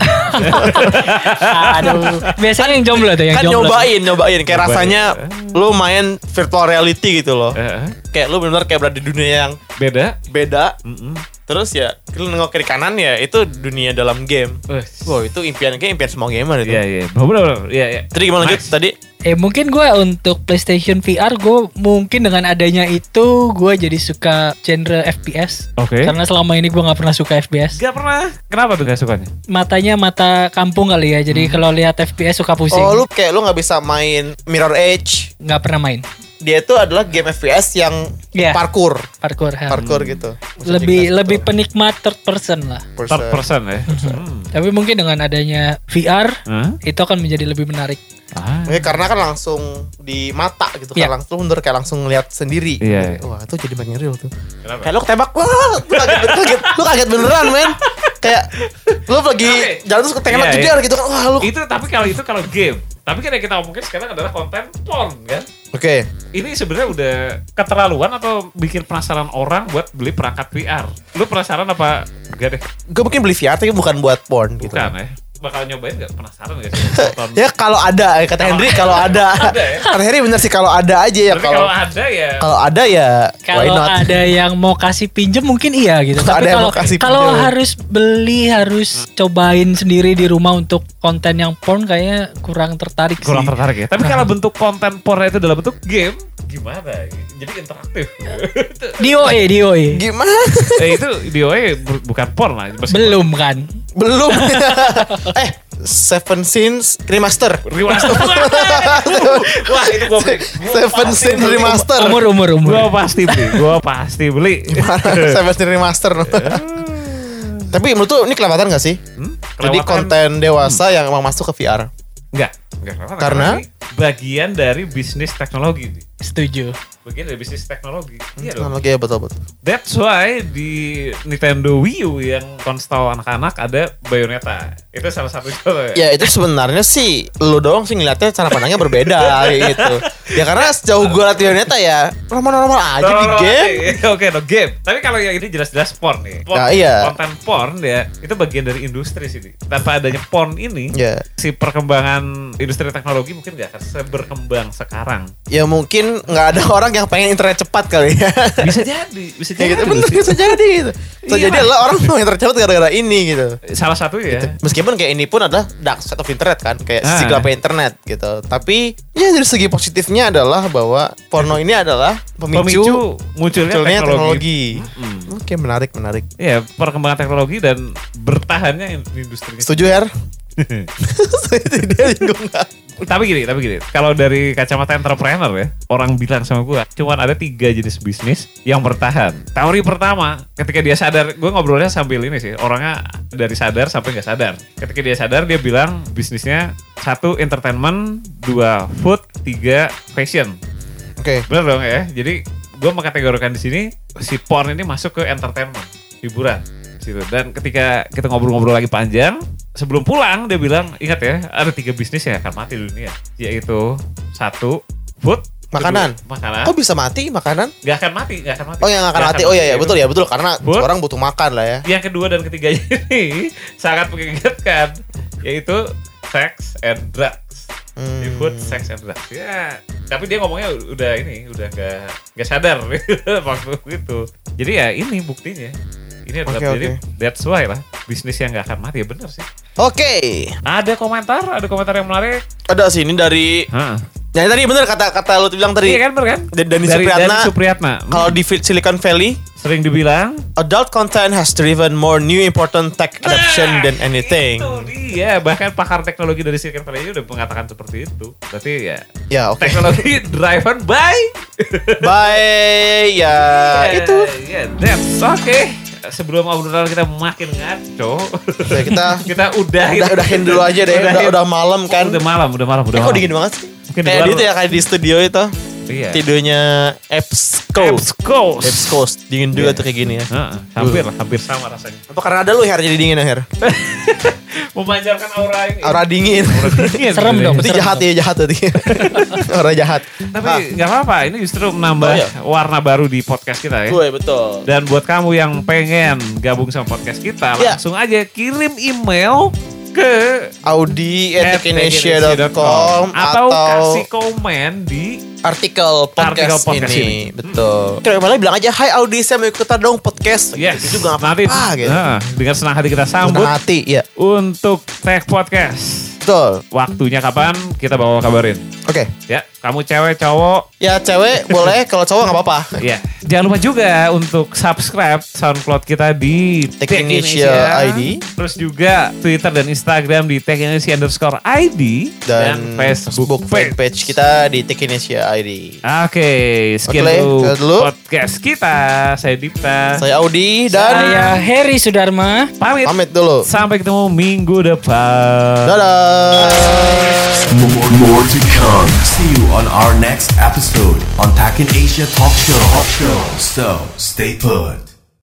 Aduh. Biasanya yang jomblo tuh yang kan jomblo. nyobain nyobain kayak Nyobain. rasanya lu main virtual reality gitu loh. Eh, Kayak lu benar kayak berada di dunia yang beda. beda. Mm-mm. Terus ya lu nengok kiri kanan ya itu dunia dalam game. Eh, Wow itu impian kayak impian semua gamer itu. Iya iya. Benar. Iya iya. Jadi gimana lanjut Nice. tadi? Eh mungkin gue untuk PlayStation VR gue mungkin dengan adanya itu gue jadi suka genre FPS. Oke. Karena selama ini gue nggak pernah suka FPS. Gak pernah. Kenapa tuh gak sukanya? Matanya mata kampung kali ya. Jadi kalau lihat FPS suka pusing. Oh lu kayak lu nggak bisa main Mirror Edge. nggak pernah main Dia itu adalah game FPS yang Iya. parkour, parkour. ha. parkour gitu. Lebih lebih penikmat third person lah. Third person ya. Hmm. Tapi mungkin dengan adanya VR Hah? itu akan menjadi lebih menarik. Ah. Ya, karena kan langsung di mata gitu kan Iya. langsung bener kayak langsung ngeliat sendiri. Iya. Wah itu jadi makin real tuh. Kenapa? Kayak lu ketembak, wah lu kaget, kaget, lu kaget beneran men. Kayak lu lagi Oke. jalan terus ketembak Iya, jedar iya. gitu kan, wah lu. Itu tapi kalau itu kalau game. Tapi kan yang kita omongin sekarang adalah konten porn kan. Oke. Ini sebenarnya udah keterlaluan atau bikin penasaran orang buat beli perangkat VR. Lu penasaran apa? Enggak deh. Gue mungkin beli VR tapi bukan buat porn gitu. Bukan ya. Bakal nyobain gak penasaran gak sih? Ya kalau ada, kata Henry kalau ada. Ada ya? Kata Henry bener sih kalau ada aja ya Tapi kalau kalau ada ya kalau ada ya why Kalau ada yang mau kasih pinjem mungkin iya gitu. Kalau Tapi ada yang kalau mau kasih kalau harus beli harus cobain sendiri di rumah untuk konten yang porn kayaknya kurang tertarik kurang sih. tertarik ya. Tapi kalau bentuk konten porn itu dalam bentuk game, gimana? Jadi interaktif. Di OE, di OE. Gimana? eh, itu di OE bu- bukan porn lah. Belum kan? Belum. eh, Seven Sins Remaster. Remaster. Wah itu gue beli. Seven Sins Remaster. Umur umur umur. Gue pasti beli. Gue pasti beli. Seven Sins Remaster. Tapi menurut tuh ini kelewatan gak sih? Hmm? Jadi Kelewatan. konten dewasa yang emang masuk ke VR. Enggak. Enggak kelewatan. Karena? Bagian dari bisnis teknologi. Setuju. Bagian dari bisnis teknologi. Iya dong. Teknologi ya betul betul. That's why di Nintendo Wii U yang konsol anak-anak ada Bayonetta. Itu salah satu contoh Ya itu sebenarnya sih lu doang sih ngeliatnya cara pandangnya berbeda gitu. Ya karena sejauh gue liat Bayonetta ya normal-normal aja di game. Oke, oke, no game. Tapi kalau yang ini jelas-jelas porn nih. Porn, Nah, iya. Konten porn ya, itu bagian dari industri sih. Tanpa adanya porn ini, Ya. si perkembangan industri teknologi mungkin nggak akan seberkembang sekarang. Ya mungkin nggak ada orang yang pengen internet cepat kali ya. Bisa jadi, bisa Ya jadi. gitu bener bisa jadi gitu. Bisa Iya, jadi adalah orang mau internet cepat gara-gara ini gitu. Salah satu ya. Meskipun kayak ini pun adalah dark side of internet kan, kayak Ah. sisi gelapnya internet gitu. Tapi ya dari segi positifnya adalah bahwa porno ini adalah pemicu, Pemicu munculnya munculnya teknologi. teknologi. Oke, menarik, menarik. Ya, perkembangan teknologi dan bertahannya industri. Setuju ya? Dia bingung tapi gini, tapi gini. Kalau dari kacamata entrepreneur ya, orang bilang sama gua, cuman ada tiga jenis bisnis yang bertahan. Teori pertama, ketika dia sadar, gue ngobrolnya sambil ini sih, orangnya dari sadar sampai nggak sadar. Ketika dia sadar, dia bilang bisnisnya satu entertainment, dua food, tiga fashion. Oke. Bener dong ya. Jadi gue mengkategorikan di sini si porn ini masuk ke entertainment, hiburan. Situ. Dan ketika kita ngobrol-ngobrol lagi panjang, sebelum pulang dia bilang, ingat ya, ada tiga bisnis yang akan mati di dunia, yaitu satu food, Makanan. kedua, makanan, Kok bisa mati makanan? nggak akan mati, nggak akan mati. Oh yang akan Nggak mati. Oh iya ya betul ya betul karena Food. orang butuh makan lah ya. Yang kedua dan ketiga ini sangat mengingatkan, yaitu sex and drugs. Di Hmm. food, sex and drugs. Ya, tapi dia ngomongnya udah ini, udah nggak nggak sadar waktu itu. Jadi ya ini buktinya. Ini adalah Oke, jadi oke. that's why lah bisnis yang nggak akan mati ya bener sih. Oke. Ada komentar, ada komentar yang menarik. Ada sih ini dari Hah. Ya tadi bener kata kata lu bilang tadi. Iya kan bener kan? Dan- Dani Dari Supriyatna. Supriyatna. Kalau di Silicon Valley sering dibilang Adult content has driven more new important tech adoption than anything. Itu dia, bahkan pakar teknologi dari Silicon Valley udah mengatakan seperti itu. Berarti ya Ya, oke. teknologi driven by Bye. Ya, itu. Ya, that's oke. Sebelum obrolan kita makin ngaco, Oke, kita kita udah udah udahin dulu aja deh. Udah, udah malam kan. Udah malam, udah malam, udah Eh, kok malam. dingin banget sih? Mungkin Kayak di itu ya kayak di studio itu. Iya. Tidurnya Epsco. Coast. Coast. Epsco. Dingin juga tuh kayak gini ya. Heeh, hampir lah, hampir sama rasanya. Apa karena ada lu Her jadi dingin ya Her? Memancarkan aura ini. Aura dingin. dingin Serem dong. ya. Berarti jahat ya jahat berarti. Aura jahat. Tapi nggak apa-apa, ini justru menambah Oh, iya. warna baru di podcast kita ya. Gue betul. Dan buat kamu yang pengen gabung sama podcast kita, Iya. langsung aja kirim email ke Audi at technesia.com atau, atau, kasih komen di artikel podcast, Artikel podcast ini. ini. Betul. Kira malah bilang aja, Hai Audi, saya mau ikutan dong podcast. yes Itu juga nggak nanti apa-apa gitu. nah, dengan senang hati kita sambut Senang hati, ya. untuk tag podcast. Betul. Waktunya kapan kita bawa kabarin. Oke. Ya, kamu cewek cowok Ya cewek boleh, kalau cowok nggak apa-apa. Ya, jangan lupa juga untuk subscribe SoundCloud kita di Tech Tech Indonesia ID. Terus juga Twitter dan Instagram di Tech Indonesia underscore ID Dan, Facebook, Facebook fanpage kita di Tech Indonesia ID. Oke, sekian Oke, dulu, podcast kita. Saya Dipta. Saya Audi dan Saya Heri Sudarma. pamit. pamit dulu. Sampai ketemu minggu depan. Dadah. More, more to come. See you on our next episode on Takin Asia Talk Show. Talk Show. So stay put.